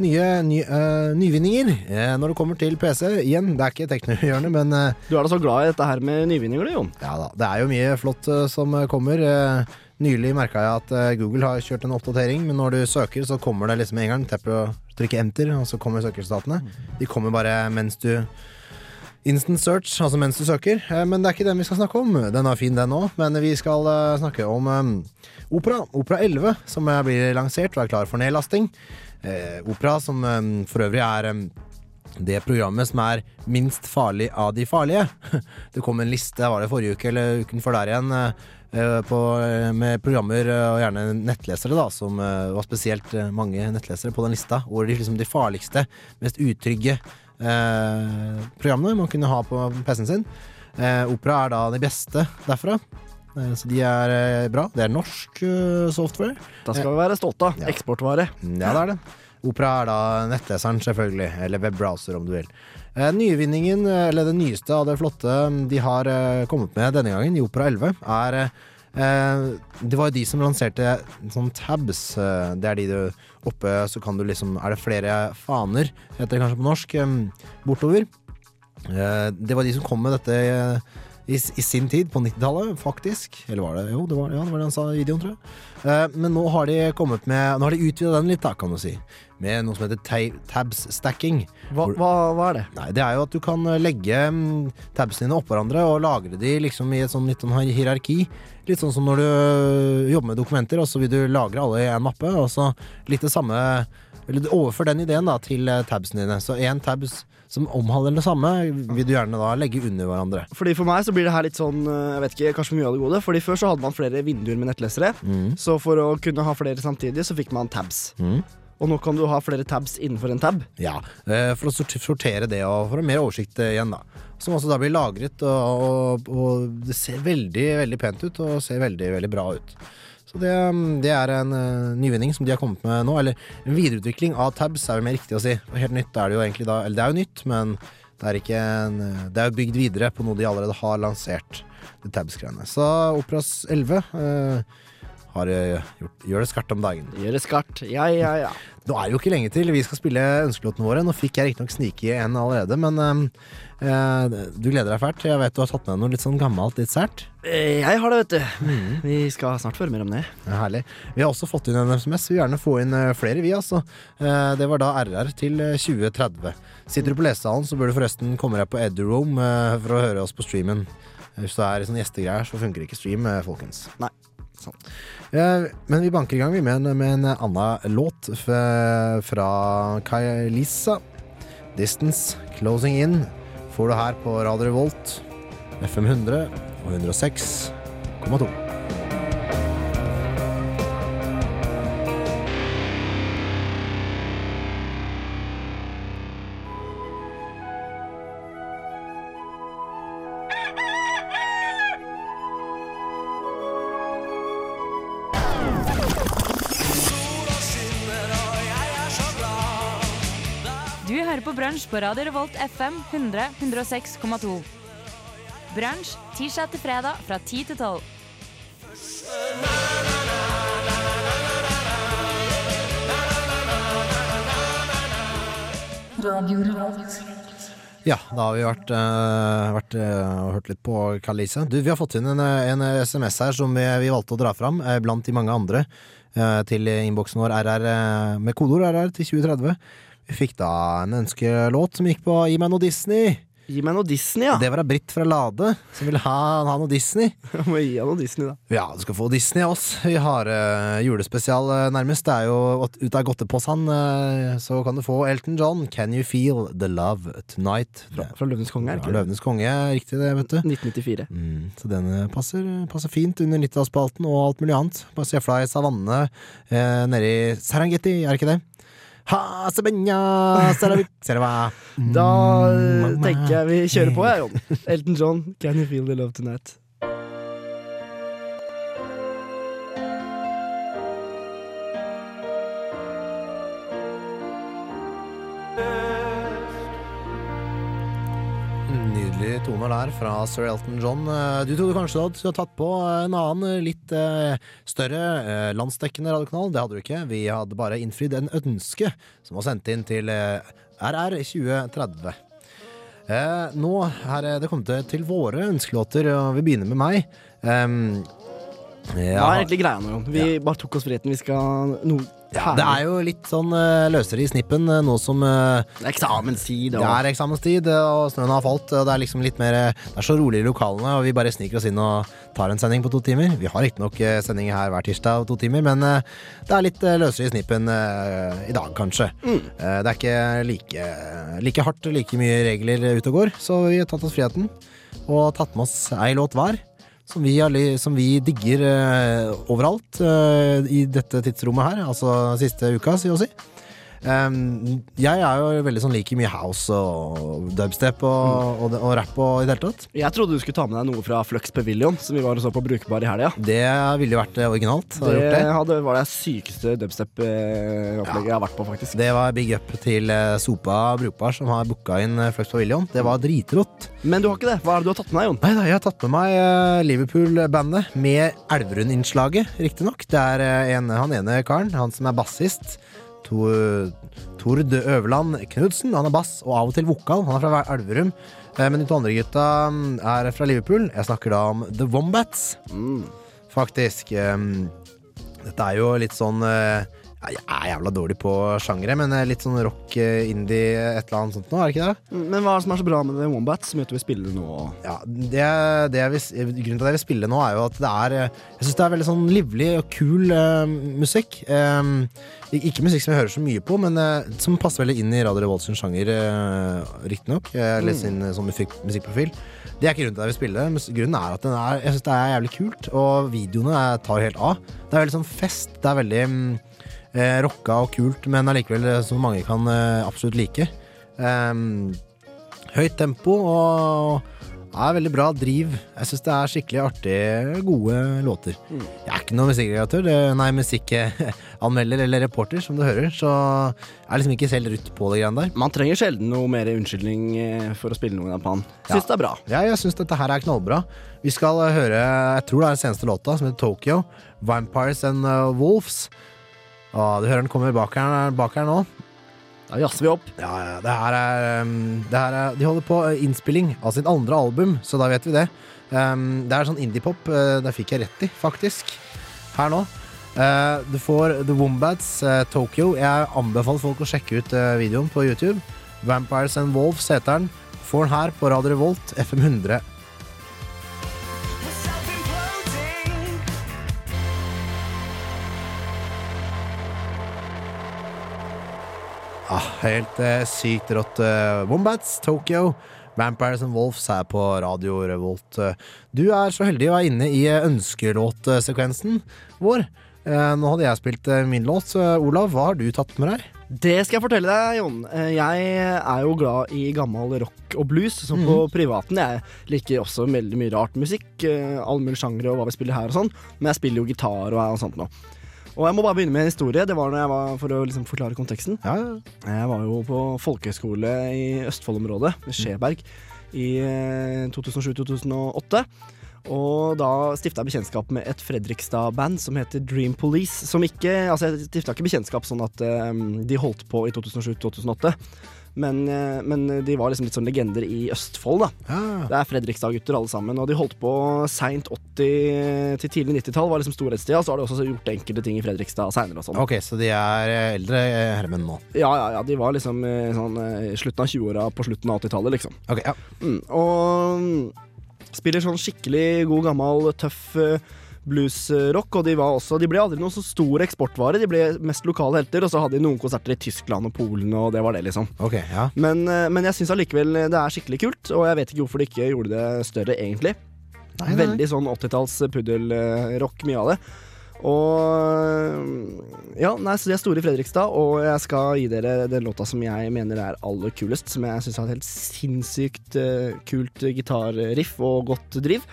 nye ny, uh, nyvinninger uh, når det kommer til PC. Igjen, det er ikke teknohjørnet, men uh, Du er da så glad i dette her med nyvinninger, du, Jon? Ja da. Det er jo mye flott som kommer. Nylig merka jeg at eh, Google har kjørt en oppdatering, men når du søker, så kommer det liksom en gang. Tepper og trykker enter, og så kommer søkeresultatene. De kommer bare mens du Instant search, altså mens du søker. Eh, Men det er ikke den vi skal snakke om. Den er fin, den òg. Men vi skal eh, snakke om Opera. Opera 11, som blir lansert og er klar for nedlasting. Opera, som for øvrig er det programmet som er minst farlig av de farlige. [laughs] Det kom en liste, var det forrige uke eller uken før der igjen, på, eh, med programmer eh, og gjerne nettlesere, da, som eh, var spesielt eh, mange nettlesere på den lista, hvor de, liksom, de farligste, mest utrygge eh, programmene man kunne ha på PC-en sin. Eh, Opera er da de beste derfra. Eh, Så de er eh, bra. Det er norsk eh, software. Da skal vi være stolte av. Ja. Eksportvare. Ja, det er det. Opera er da nettleseren, selvfølgelig. Eller webbrowser, om du vil. Eh, nyvinningen, eh, eller det nyeste av det flotte mm, de har eh, kommet med denne gangen, i Opera 11, er Det var jo de som lanserte sånn tabs. Det er de du Oppe så kan du liksom Er det flere faner, heter det kanskje på norsk, bortover. Det var de som kom med dette i, i sin tid, på 90-tallet, faktisk. Eller var det Jo, det var, ja, det var det han sa i videoen, tror jeg. Eh, men nå har de kommet med Nå har de utvida den litt, da, kan du si. Med noe som heter ta- tabs stacking. Hva, hva, hva er det? Nei, Det er jo at du kan eh, legge mm, tabsene dine oppå hverandre og lagre de liksom i et sånn litt sånn hierarki. Litt sånn som når du øh, jobber med dokumenter, og så vil du lagre alle i en mappe. Og så litt det samme Eller overfør den ideen da til eh, tabsene dine. Så én tabs som omhandler det samme, vil du gjerne da legge under hverandre. Fordi For meg så blir det her litt sånn eh, Jeg vet ikke, kanskje mye av det gode. Fordi Før så hadde man flere vinduer med nettlesere. Mm. Så for å kunne ha flere samtidig, så fikk man tabs. Mm. Og nå kan du ha flere tabs innenfor en tab. Ja, eh, for å sortere det og for å ha mer oversikt eh, igjen, da. Som også da blir lagret, og, og, og det ser veldig, veldig pent ut og ser veldig, veldig bra ut. Så det, mm, det er en uh, nyvinning som de har kommet med nå. Eller en videreutvikling av tabs, er vel mer riktig å si. Helt nytt er det jo egentlig da. Eller det er jo nytt, men det er ikke en, eh, Det er jo bygd videre på noe de allerede har lansert, det tabs-greiene. Så Operas 11 uh, har gjort, gjør det skarpt om dagen. Gjør det skarpt, ja, ja, ja. Nå er det jo ikke lenge til vi skal spille ønskelåtene våre. Nå fikk jeg riktignok snike i en allerede, men eh, du gleder deg fælt. Jeg vet du har tatt med noe litt sånn gammelt, litt sært. Eh, Jeg har det, vet du. Vi skal snart høre mer om det. Ja, herlig. Vi har også fått inn en SMS. Vi vil gjerne få inn eh, flere, vi, altså. Det var da RR til eh, 2030. Sitter du på lesesalen, så bør du forresten komme deg på Eduroam for å høre oss på streamen. Hvis du er sånn gjestegreier, så funker ikke stream, folkens. Nei, sant. Eh, Men vi banker i gang med en, med en annen låt fra Kailisa. 'Distance Closing In' får du her på Radio Revolt, FM 100 og 106,2. På Radio Revolt FM 100 106,2. Brunsj tirsdag til fredag fra 10 til 12. Ja, da har vi vært, uh, vært uh, og hørt litt på Kalise. Du, vi har fått inn en, en SMS her som vi, vi valgte å dra fram, eh, blant de mange andre, uh, til innboksen vår RR med kodeord RR til 2030. Vi fikk da en ønskelåt som gikk på Gi meg noe Disney. Gi meg noe Disney, ja. Det var da Britt fra Lade som ville ha, ha noe Disney. [laughs] Må gi han noe Disney, da. Ja, du skal få Disney av oss. Vi har uh, julespesial uh, nærmest. Det er jo ut av godteposen, uh, så kan du få Elton John, Can You Feel The Love Tonight. Fra, fra Løvenes konge, er det ikke Ja, det? Løvenes konge, riktig det, vet du. 1994. Mm, så den eh, passer, passer fint under 90-tallsspalten og alt mulig annet. Bare se for deg savannene eh, nede i Serengeti, er det ikke det? [laughs] Da Mm, tenker jeg vi kjører på, jeg, Jon. [laughs] Elton John, Can You Feel The Love Tonight. Der fra sir Elton John. Eh, Du trodde kanskje du hadde tatt på en annen eh, litt eh, større eh, landsdekkende radiokanal. Det hadde du ikke. Vi hadde bare innfridd en ønske som var sendt inn til eh, RR 2030. Eh, nå er det kommet til våre ønskelåter, og vi begynner med meg. Um, Hva er egentlig greia nå, Jon? Vi bare tok oss friheten. Vi skal noe Ja, det er jo litt sånn eh, løsere i snippen eh, nå som uh, Det er eksamenstid. Det er eksamenstid, eh, og snøen har falt. Og det er liksom litt mer eh, Det er så rolig i lokalene, og vi bare sniker oss inn og tar en sending på to timer. Vi har riktignok sending her hver tirsdag på to timer, men eh, det er litt eh, løsere i snippen eh, i dag, kanskje. Mm. Eh, det er ikke like, like hardt, like mye regler ute og går, så vi har tatt oss friheten og tatt med oss ei låt hver. Som vi, har, som vi digger eh, overalt eh, i dette tidsrommet her, altså siste uka, si å si. Um, jeg er jo veldig sånn liker mye house og dubstep og, og, og rap og i det hele tatt. Jeg trodde du skulle ta med deg noe fra Flux Pavilion, som vi var og så på Brukbar i helga. Det ville jo vært eh, originalt. Det, det. hadde, var det sykeste dubstep-opplegget jeg har vært på, faktisk. Det var big up til eh, Sopa Brukbar, som har booka inn eh, Flux Pavilion. Det var dritrått. Men du har ikke det. Hva er det du har tatt med deg, Jon? Nei nei jeg har tatt med meg eh, Liverpool-bandet med Elverum-innslaget, riktignok. Det er eh, en, han ene karen, han som er bassist. To, Tord Øverland Knudsen. Han er bass og av og til vokal. Han er fra Elverum. Eh, Men de to andre gutta mm, er fra Liverpool. Jeg snakker da om The Wombats. Faktisk. Um, dette er jo litt sånn eh, Jeg er jævla dårlig på sjangere, men litt sånn rock, eh, indie, et eller annet sånt nå, er det ikke det? Men hva er det som er så bra med The Wombat, som gjør at du vil spille nå? Ja, det, det jeg vil, grunnen til at jeg vil spille nå, er jo at det er eh, Jeg syns det er veldig sånn livlig og kul uh, musikk. Um, ikke musikk som jeg hører så mye på, men uh, som passer veldig inn i Radio Revolts sjanger, uh, riktignok. Eller Mm. sånn musikk, musikkprofil. Det er ikke grunnen til at jeg vil spille. men Grunnen er at er, jeg synes det er jævlig kult, og videoene er- tar helt av. Det er veldig sånn fest. Det er veldig mm, eh, rocka og kult, men allikevel eh, som mange kan eh, absolutt like. Um, høyt tempo og er veldig bra driv. Jeg syns det er skikkelig artige, gode låter. Jeg er ikke noen musikkreatør, nei, musikkanmelder eller reporter, som du hører, så jeg er liksom ikke selv rutt på det greiene der. Man trenger sjelden noe mer unnskyldning eh, for å spille noe på han. Syns det er bra. Ja, jeg syns dette her er knallbra. Vi skal eh, høre Jeg tror det er den seneste låta, som heter Tokyo. Vampires and Wolves. Å, du hører den kommer bak her, bak her nå. Da jazzer vi opp. Ja, ja, det her er, um, det her er De holder på uh, innspilling av sitt andre album, så da vet vi det. Um, det er sånn indiepop. Uh, det fikk jeg rett i, faktisk. Her nå. Uh, du får The Wombats, uh, Tokyo. Jeg anbefaler folk å sjekke ut videoen på YouTube. Vampires and Wolves heter den. Får den her på Radio Revolt, FM 100. Ah, helt eh, sykt rått. eh, Wombats, Tokyo, Vampires and Wolves her på Radio Revolt. Du er så heldig å være inne i eh, ønskelåtsekvensen vår. Eh, nå hadde jeg spilt min låt. så, Olav, hva har du tatt med deg? Det skal jeg fortelle deg, Jon. Jeg er jo glad i gammel rock og blues, som på privaten. Jeg liker også veldig mye rart musikk. All mulig sjangre og hva vi spiller her og sånn. Men jeg spiller jo gitar og, og sånt nå. Og jeg må bare begynne med en historie. Det var når jeg var, For å liksom forklare konteksten. Jeg var jo på folkehøyskole i Østfold-området, med Skjeberg, i eh, 2007-2008. Og da stifta jeg bekjentskap med et Fredrikstad-band som heter Dream Police. Som ikke Altså, jeg stifta ikke bekjentskap sånn at um, de holdt på i 2007-2008. Men, eh, men de var liksom litt sånn legender i Østfold, da. Det er Fredrikstad-gutter alle sammen. Og de holdt på seint 80- til tidlig 90-tall, var liksom storhetstida. Så har de også gjort enkelte ting i Fredrikstad seinere og sånn. Ok, så de er eh, eldre eh, herremenn nå. Ja, ja, ja. De var liksom sånn slutten av 20-åra på slutten av 80-tallet, liksom. Ok, ja. Mm, og mm, spiller sånn skikkelig god, gammel, tøff bluesrock. Og de, var også, de ble aldri noen så stor eksportvare, de ble mest lokale helter. Og så hadde de noen konserter i Tyskland og Polen, og det var det, liksom. Okay, ja. Men, eh, men jeg syns allikevel det er skikkelig kult, og jeg vet ikke hvorfor de ikke gjorde det større, egentlig. Nei, nei. Veldig sånn 80-talls puddelrock, mye av det. Og Ja, nei, så de er store i Fredrikstad, og jeg skal gi dere den låta som jeg mener er aller kulest. Som jeg syns har et helt sinnssykt eh, kult gitarriff og godt driv.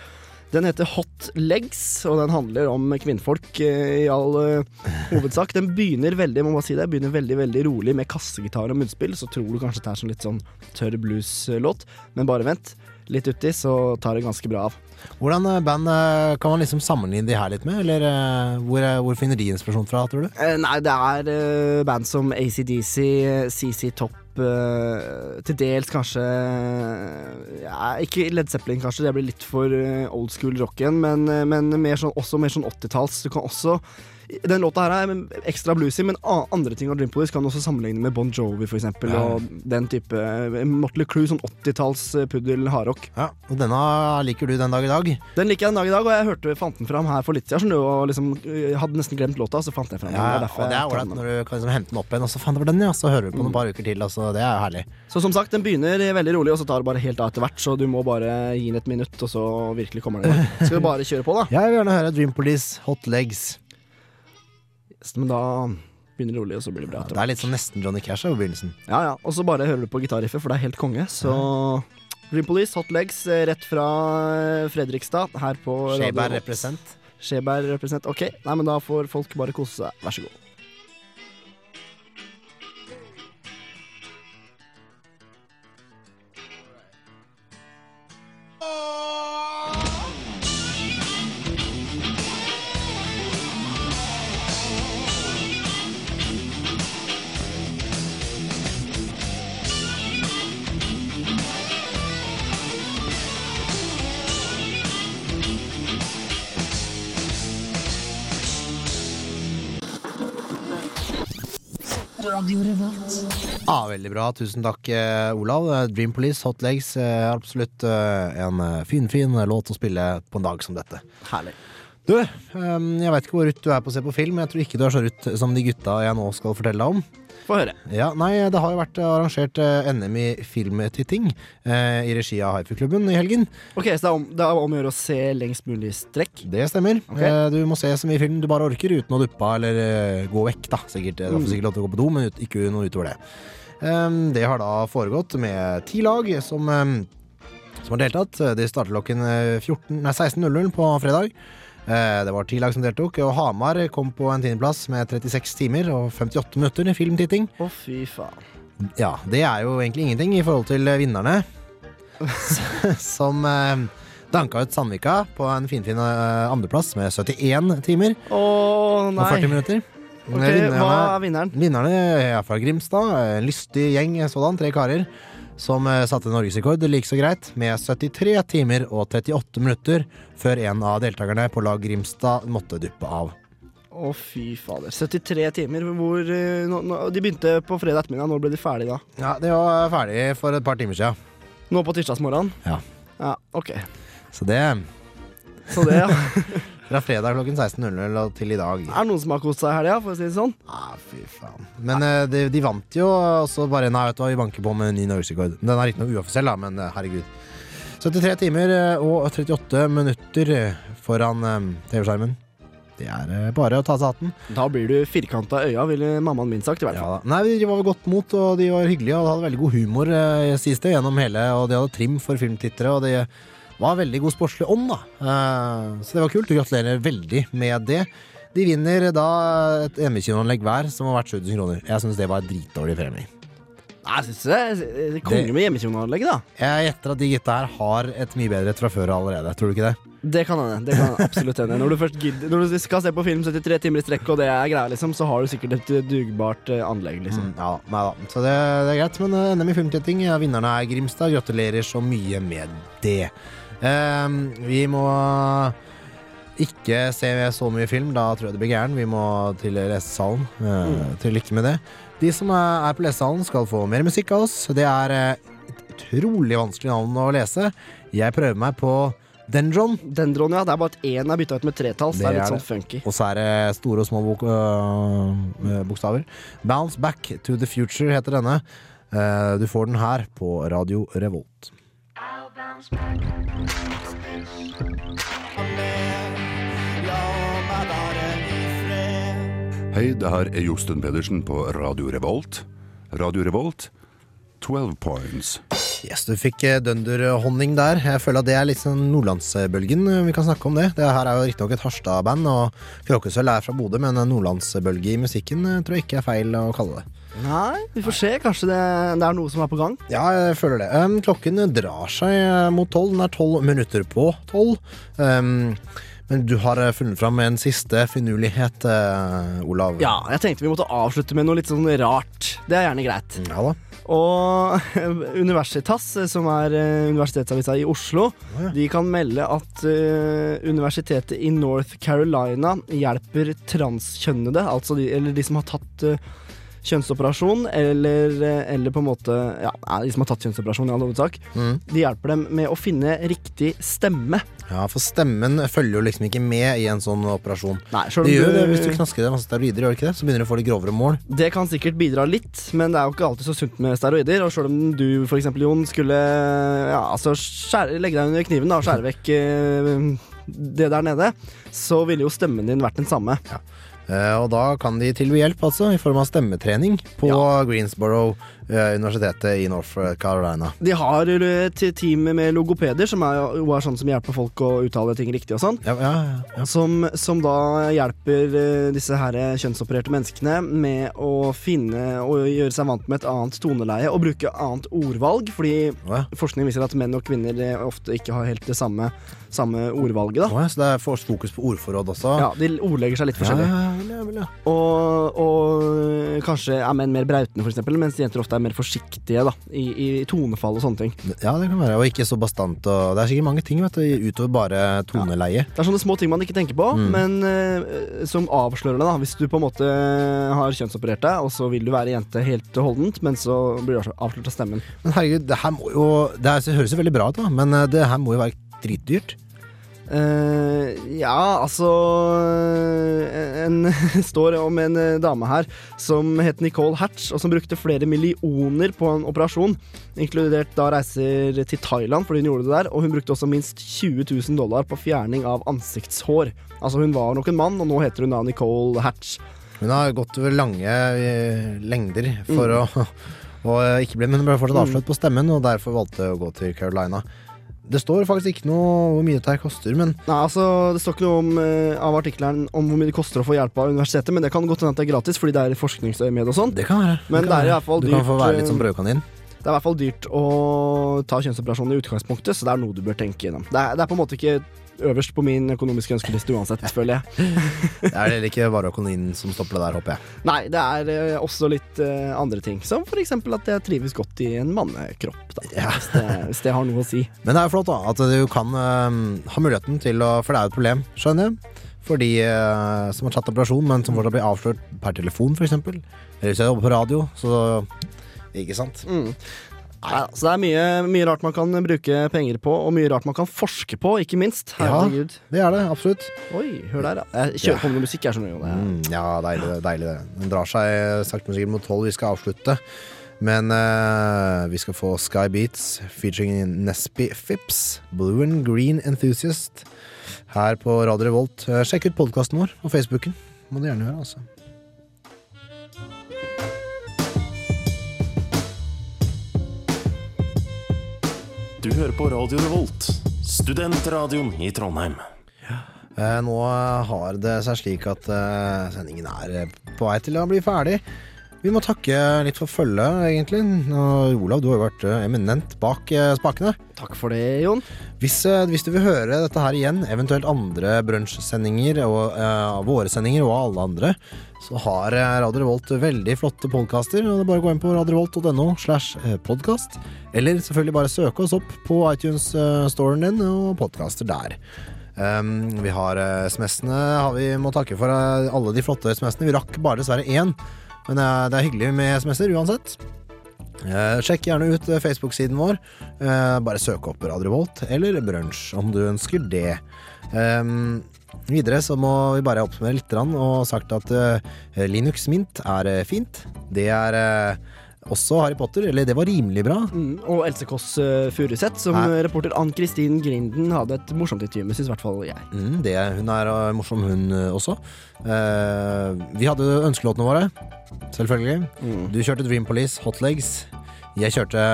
Den heter Hot Legs, og den handler om kvinnfolk eh, i all eh, hovedsak. Den begynner veldig må bare si det, begynner veldig, veldig rolig med kassegitar og munnspill. Så tror du kanskje det er sånn litt sånn tørr blues-låt, men bare vent. Litt uti, så tar det ganske bra av. Hvordan eh, band kan man liksom sammenligne de her litt med? Eller hvor, hvor finner de inspirasjon fra, tror du? Nei, det er band som ACDC, CC Topp, eh, til dels kanskje ja, Ikke Led Zeppelin, kanskje, det blir litt for eh, old school rocken, men, eh, men mer sånn, også mer sånn 80-talls. Du kan også den låta her er ekstra bluesy, men andre ting av Dream Police kan også sammenligne med Bon Jovi, for eksempel, Ja. og den type eh, Motley Crue, sånn 80-talls eh, puddel hardrock. Ja, og denne liker du den dag i dag? Den liker jeg den dag i dag, og jeg hørte, fant den fram her for litt siden, og liksom, jeg hadde nesten glemt låta, så fant jeg fram. Ja, Det er og det er ålreit når du kan liksom hente den opp igjen, og så faen det var den, ja. Så hører du på den et par uker til. Altså, det er herlig. Så som sagt, den begynner veldig rolig, og så tar det bare helt av etter hvert. Så du må bare gi den et minutt, og så virkelig kommer den i gang. Skal vi bare kjøre på, da? [laughs] Jeg vil gjerne høre Dream Police, Hot Legs. Men da begynner det rolig, og så blir det bra. Ja, Det er litt sånn nesten Johnny Cash her på begynnelsen. Ja, ja. Og så bare hører du på gitarriffet, for det er helt konge. Så Dream Police, Hot Legs, eh, rett fra eh, Fredrikstad, her på Skjeberg represent. Skjeberg represent. Ok, nei, men da får folk bare kose seg. Vær så god. Ah, veldig bra. Tusen takk, eh, Olav. Eh, Dream Police, Hot Legs. eh, er absolutt en finfin fin, fin låt å spille på en dag som dette. Herlig. Du, eh, jeg veit ikke hvor rutt du er på å se på film, men jeg tror ikke du er så rutt som de gutta jeg nå skal fortelle deg om. Få høre. Ja, nei, det har jo vært arrangert eh, NM i filmtitting eh, i regi av Haifu-klubben i helgen. Ok, Så det er om, det er om å gjøre å se lengst mulig strekk? Det stemmer. Okay. Eh, du må se så mye film du bare orker uten å duppe eller eh, gå vekk, da. Sikkert, Du får Mm. sikkert lov til å gå på do, men ut, ikke noe utover det. Um, det har da foregått med ti lag som, um, som har deltatt. De starter klokken eh, 14 nei, 16.00 på fredag. Eh, Det var ti lag som deltok, og Hamar kom på en tiendeplass med 36 timer og 58 minutter i filmtitting. Å, fy faen. Ja, det er jo egentlig ingenting i forhold til vinnerne. [laughs] som eh, danka ut Sandvika på en finfin eh, andreplass med 71 timer Å, og 40 minutter. Okay, Vinnerne- hva er vinneren? Vinnerne er fra Grimstad. En lystig gjeng sådan, tre karer. Som eh, satte norgesrekord like så greit, med 73 timer og 38 minutter før en av deltakerne på lag Grimstad måtte duppe av. Å, fy fader. 73 timer. Hvor eh, nå, nå, De begynte på fredag ettermiddag. Når ble de ferdige da? Ja, De var ferdig for et par timer siden. Nå på tirsdagsmorgenen? Ja. Ja, ok. Så det Så det, ja. [laughs] Fra fredag klokken 16.00 og til i dag. Er det noen som har kost seg i helga, for å si det sånn? Ah, fy faen. Men uh, de, de vant jo, og så bare Nei, vet du hva, vi banker på med en ny norgesrekord. Den er riktignok uoffisiell, da, men eh, herregud. 73 timer eh, og 38 minutter foran eh, TV-skjermen. Det er bare å ta seg hatten. Da blir du firkanta øya, ville mammaen min sagt. i hvert fall. Ja. Nei, De var ved godt mot, og de var hyggelige og hadde veldig god humor, eh, siste gjennom hele. Og de hadde trim for filmtittere, og det var veldig god sportslig ånd, da. Eh, så det var kult. og Gratulerer veldig med det. De vinner da et hjemmekinoanlegg hver, som har vært 7000 kroner. Jeg syns det var dritdårlig premie. Nei, Jeg syns det er konge med hjemmekinoanlegg, da. Jeg gjetter at de gutta her har et mye bedre et fra før allerede. Tror du ikke det? Det kan hende. Det kan absolutt hende. Når du først gidder Når du skal se på film 73 timer i strekk, og det er greia, liksom, så har du sikkert et eh, dugbart eh, anlegg, liksom. Mm, ja, nei da. Så det, det er greit. Men NM i filmtetting, ja, vinnerne er Grimstad. Gratulerer så mye med det. Ehm, vi må ikke se så mye film, da tror jeg det blir gæren. Vi må til lesesalen. Uh. Til lykke med det. De som er på lesesalen, skal få mer musikk av oss. Det er eh, et utrolig vanskelig navn å lese. Jeg prøver meg på Dendron. Dendron, ja. Det er bare at én er bytta ut med tretalls. Det, er litt sånn funky. Og så er det store og små bok øh, bokstaver. Bounce Back to the Future heter denne. Uh, du får den her på Radio Revolt. Hei, det her er Josten Pedersen på Radio Revolt. Radio Revolt, 12 points. Yes, du fikk eh, dønderhonning der. Jeg føler at det er litt sånn nordlandsbølgen. Vi kan snakke om det. Det her er jo riktignok et Harstad-band, og Kråkesølv er fra Bodø, men en nordlandsbølge i musikken eh, tror jeg ikke er feil å kalle det. Nei, vi får se. Kanskje det, det er noe som er på gang. Ja, jeg føler det. Um, klokken drar seg eh, mot tolv. Den er tolv minutter på tolv. Um, men du har eh, funnet fram en siste finurlighet, uh, Olav. Ja, jeg tenkte vi måtte avslutte med noe litt sånn rart. Det er gjerne greit. Ja da. Og [laughs] Universitas, som er universitetsavisa i Oslo, de kan melde at uh, universitetet i North Carolina hjelper transkjønnede, altså de, eller de som har tatt eh, kjønnsoperasjon, eller, eh, eller på en måte Ja, de som har tatt kjønnsoperasjon, i all hovedsak. Mm. De hjelper dem med å finne riktig stemme. Ja, for stemmen følger jo liksom ikke med i en sånn operasjon. Nei, selv om det gjør du- det hvis du knasker deg masse steroider, gjør det ikke det? Så begynner du å få litt grovere mål. Det kan sikkert bidra litt, men det er jo ikke alltid så sunt med steroider. Og selv om du for eksempel, Jon, skulle ja, altså skjære, legge deg under kniven da, og skjære vekk eh, det der nede, så ville jo stemmen din vært den samme. Eh, og da kan de tilby hjelp, altså, i form av stemmetrening på Greensboro, eh, universitetet i North Carolina. De har eh, et team med logopeder, som er, er sånn som hjelper folk å uttale ting riktig og sånn. Som, som da hjelper eh, disse her kjønnsopererte menneskene med å finne og gjøre seg vant med et annet toneleie og bruke annet ordvalg, fordi forskning viser at menn og kvinner eh, ofte ikke har helt det samme, samme ordvalget. da. Ja, så det er fokus på ordforråd også? Ja, de ordlegger seg litt forskjellig. Ja, ja, ja, ja. Og, og kanskje er menn mer brautende, for eksempel, mens jenter ofte er mer forsiktige da, i, i tonefall og sånne ting. Ja, det kan være. Og ikke så bastant. Og det er sikkert mange ting vet du, utover bare toneleie. Det er sånne små ting man ikke tenker på, Mm. men uh, som avslører det. da Hvis du på en måte har kjønnsoperert deg, og så vil du være jente helt holdent, men så blir du avslørt av stemmen. Men herregud, det her må jo Det, her, det høres jo veldig bra ut, da, men eh, det her må jo være dritdyrt. Eh, ja, altså en, [laughs] En står om en eh, dame her som het Nicole Hatch, og som brukte flere millioner på en operasjon. Inkludert da reiser til Thailand fordi hun gjorde det der, og hun brukte også minst 20 000 dollar på fjerning av ansiktshår. Altså Hun var nok en mann, og nå heter hun da Nicole Hatch. Hun har gått over lange eh, lengder for å [laughs] og eh, ikke bli, Men hun ble fortsatt Mm. avslørt på stemmen, og derfor valgte å gå til Carolina. Det står faktisk ikke noe hvor mye dette her koster, men Nei, altså Det står ikke noe om, eh, av artikkelen om hvor mye det koster å få hjelp av universitetet, men det kan godt hende at det er gratis fordi det er forskningsøyemed og sånn. Det kan være. Men Det det, er i hvert fall Du dyrt. kan få være litt eh, som brødkanin. Det er i hvert fall dyrt å ta kjønnsoperasjon i utgangspunktet, så det er noe du bør tenke gjennom. Det er, det er på en måte ikke øverst på min økonomiske ønskeliste uansett, føler jeg. [laughs] Det er heller ikke vareøkonomien som stopper det der, håper jeg. Nei, det er eh, også litt uh, andre ting, som for eksempel at jeg trives godt i en mannekropp, da. Hvis, det, hvis det har noe å si. [laughs] Men det er jo flott da, at du kan uh, ha muligheten til å For det er jo et problem, skjønner jeg. For de uh, som har tatt operasjon, men som fortsatt blir avslørt per telefon, f.eks. Eller hvis jeg jobber på radio, så Ikke sant? Mm. Nei, så det er mye, mye rart man kan bruke penger på, og mye rart man kan forske på, ikke minst. Herregud. Ja, det er det, absolutt. Oi, hør der, ja. Jeg kjører på med musikk, jeg skjønner du. Mm, ja, deilig, det, deilig det. Den drar seg sakte, men sikkert mot tolv. Vi skal avslutte. Men uh, vi skal få Sky Beats featuring Nesby Phipps, Blue and Green Enthusiast, her på Radio Revolt. Eh, Sjekk ut podkasten vår og Facebooken. Må du gjerne gjøre, altså. Du hører på Radio Revolt, studentradioen i Trondheim. Eh, nå har det seg slik at eh, sendingen er eh, på vei til å bli ferdig. Vi må takke litt for følget, egentlig. Og Olav, du har jo vært eh, eminent bak eh, spakene. Takk for det, Jon. Hvis, eh, hvis du vil høre dette her igjen, eventuelt andre brunsjsendinger og uh, våre sendinger og alle andre, så har Radio Revolt veldig flotte podkaster. Det er bare å gå inn på radiorevolt.no slash podkast. Eller selvfølgelig bare søke oss opp på iTunes-storen din og podkaster der. Um, vi har SMS-ene vi må takke for alle de flotte SMS-ene. Vi rakk bare dessverre én, men eh, det er hyggelig med SMS-er uansett. Eh, sjekk gjerne ut eh, Facebook-siden vår. Bare søk opp Radio Volt eller Brunsj om du ønsker det. Um, videre så må vi bare oppsummere litt og sagt at Linux Mint er fint. Det er også Harry Potter, eller det var rimelig bra. Mm, og Else Kåss uh, Furuseth, som Nei. reporter Ann-Kristin Grinden hadde et morsomt intervju med, syns i hvert fall jeg. Mm, det, hun er uh, morsom, hun uh, også. Uh, vi hadde ønskelåtene våre, selvfølgelig. Du kjørte Dream Police, Hot Legs. Jeg kjørte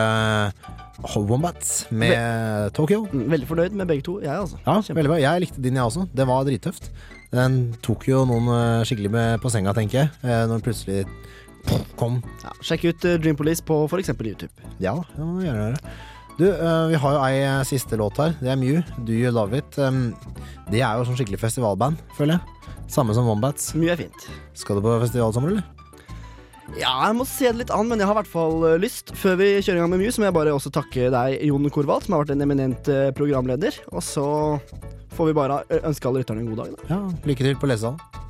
Wombats med Tokyo. Mm, veldig fornøyd med begge to, jeg, altså. Ja, veldig bra. Jeg likte din, jeg også. Det var drittøft. Den tok jo noen skikkelig med på senga, tenker jeg, når plutselig kom. Ja, sjekk ut uh, Dream Police på f.eks. YouTube. Ja, det må vi gjøre gjøre. Du, eh, vi har jo ei eh, siste låt her. Det er Mew, Do You Love It. Det er jo sånn skikkelig festivalband, føler jeg. Samme som Wombats. Mye er fint. Skal du på festival sommer, eller? Ja, jeg må se det litt an, men jeg har i hvert fall lyst. Før vi kjører i gang med Mew, så må jeg bare også takke deg, Jon Korvald, som har vært en eminent programleder. Og så får vi bare ønske alle lytterne en god dag. Da. Ja, lykke til på lesesalen.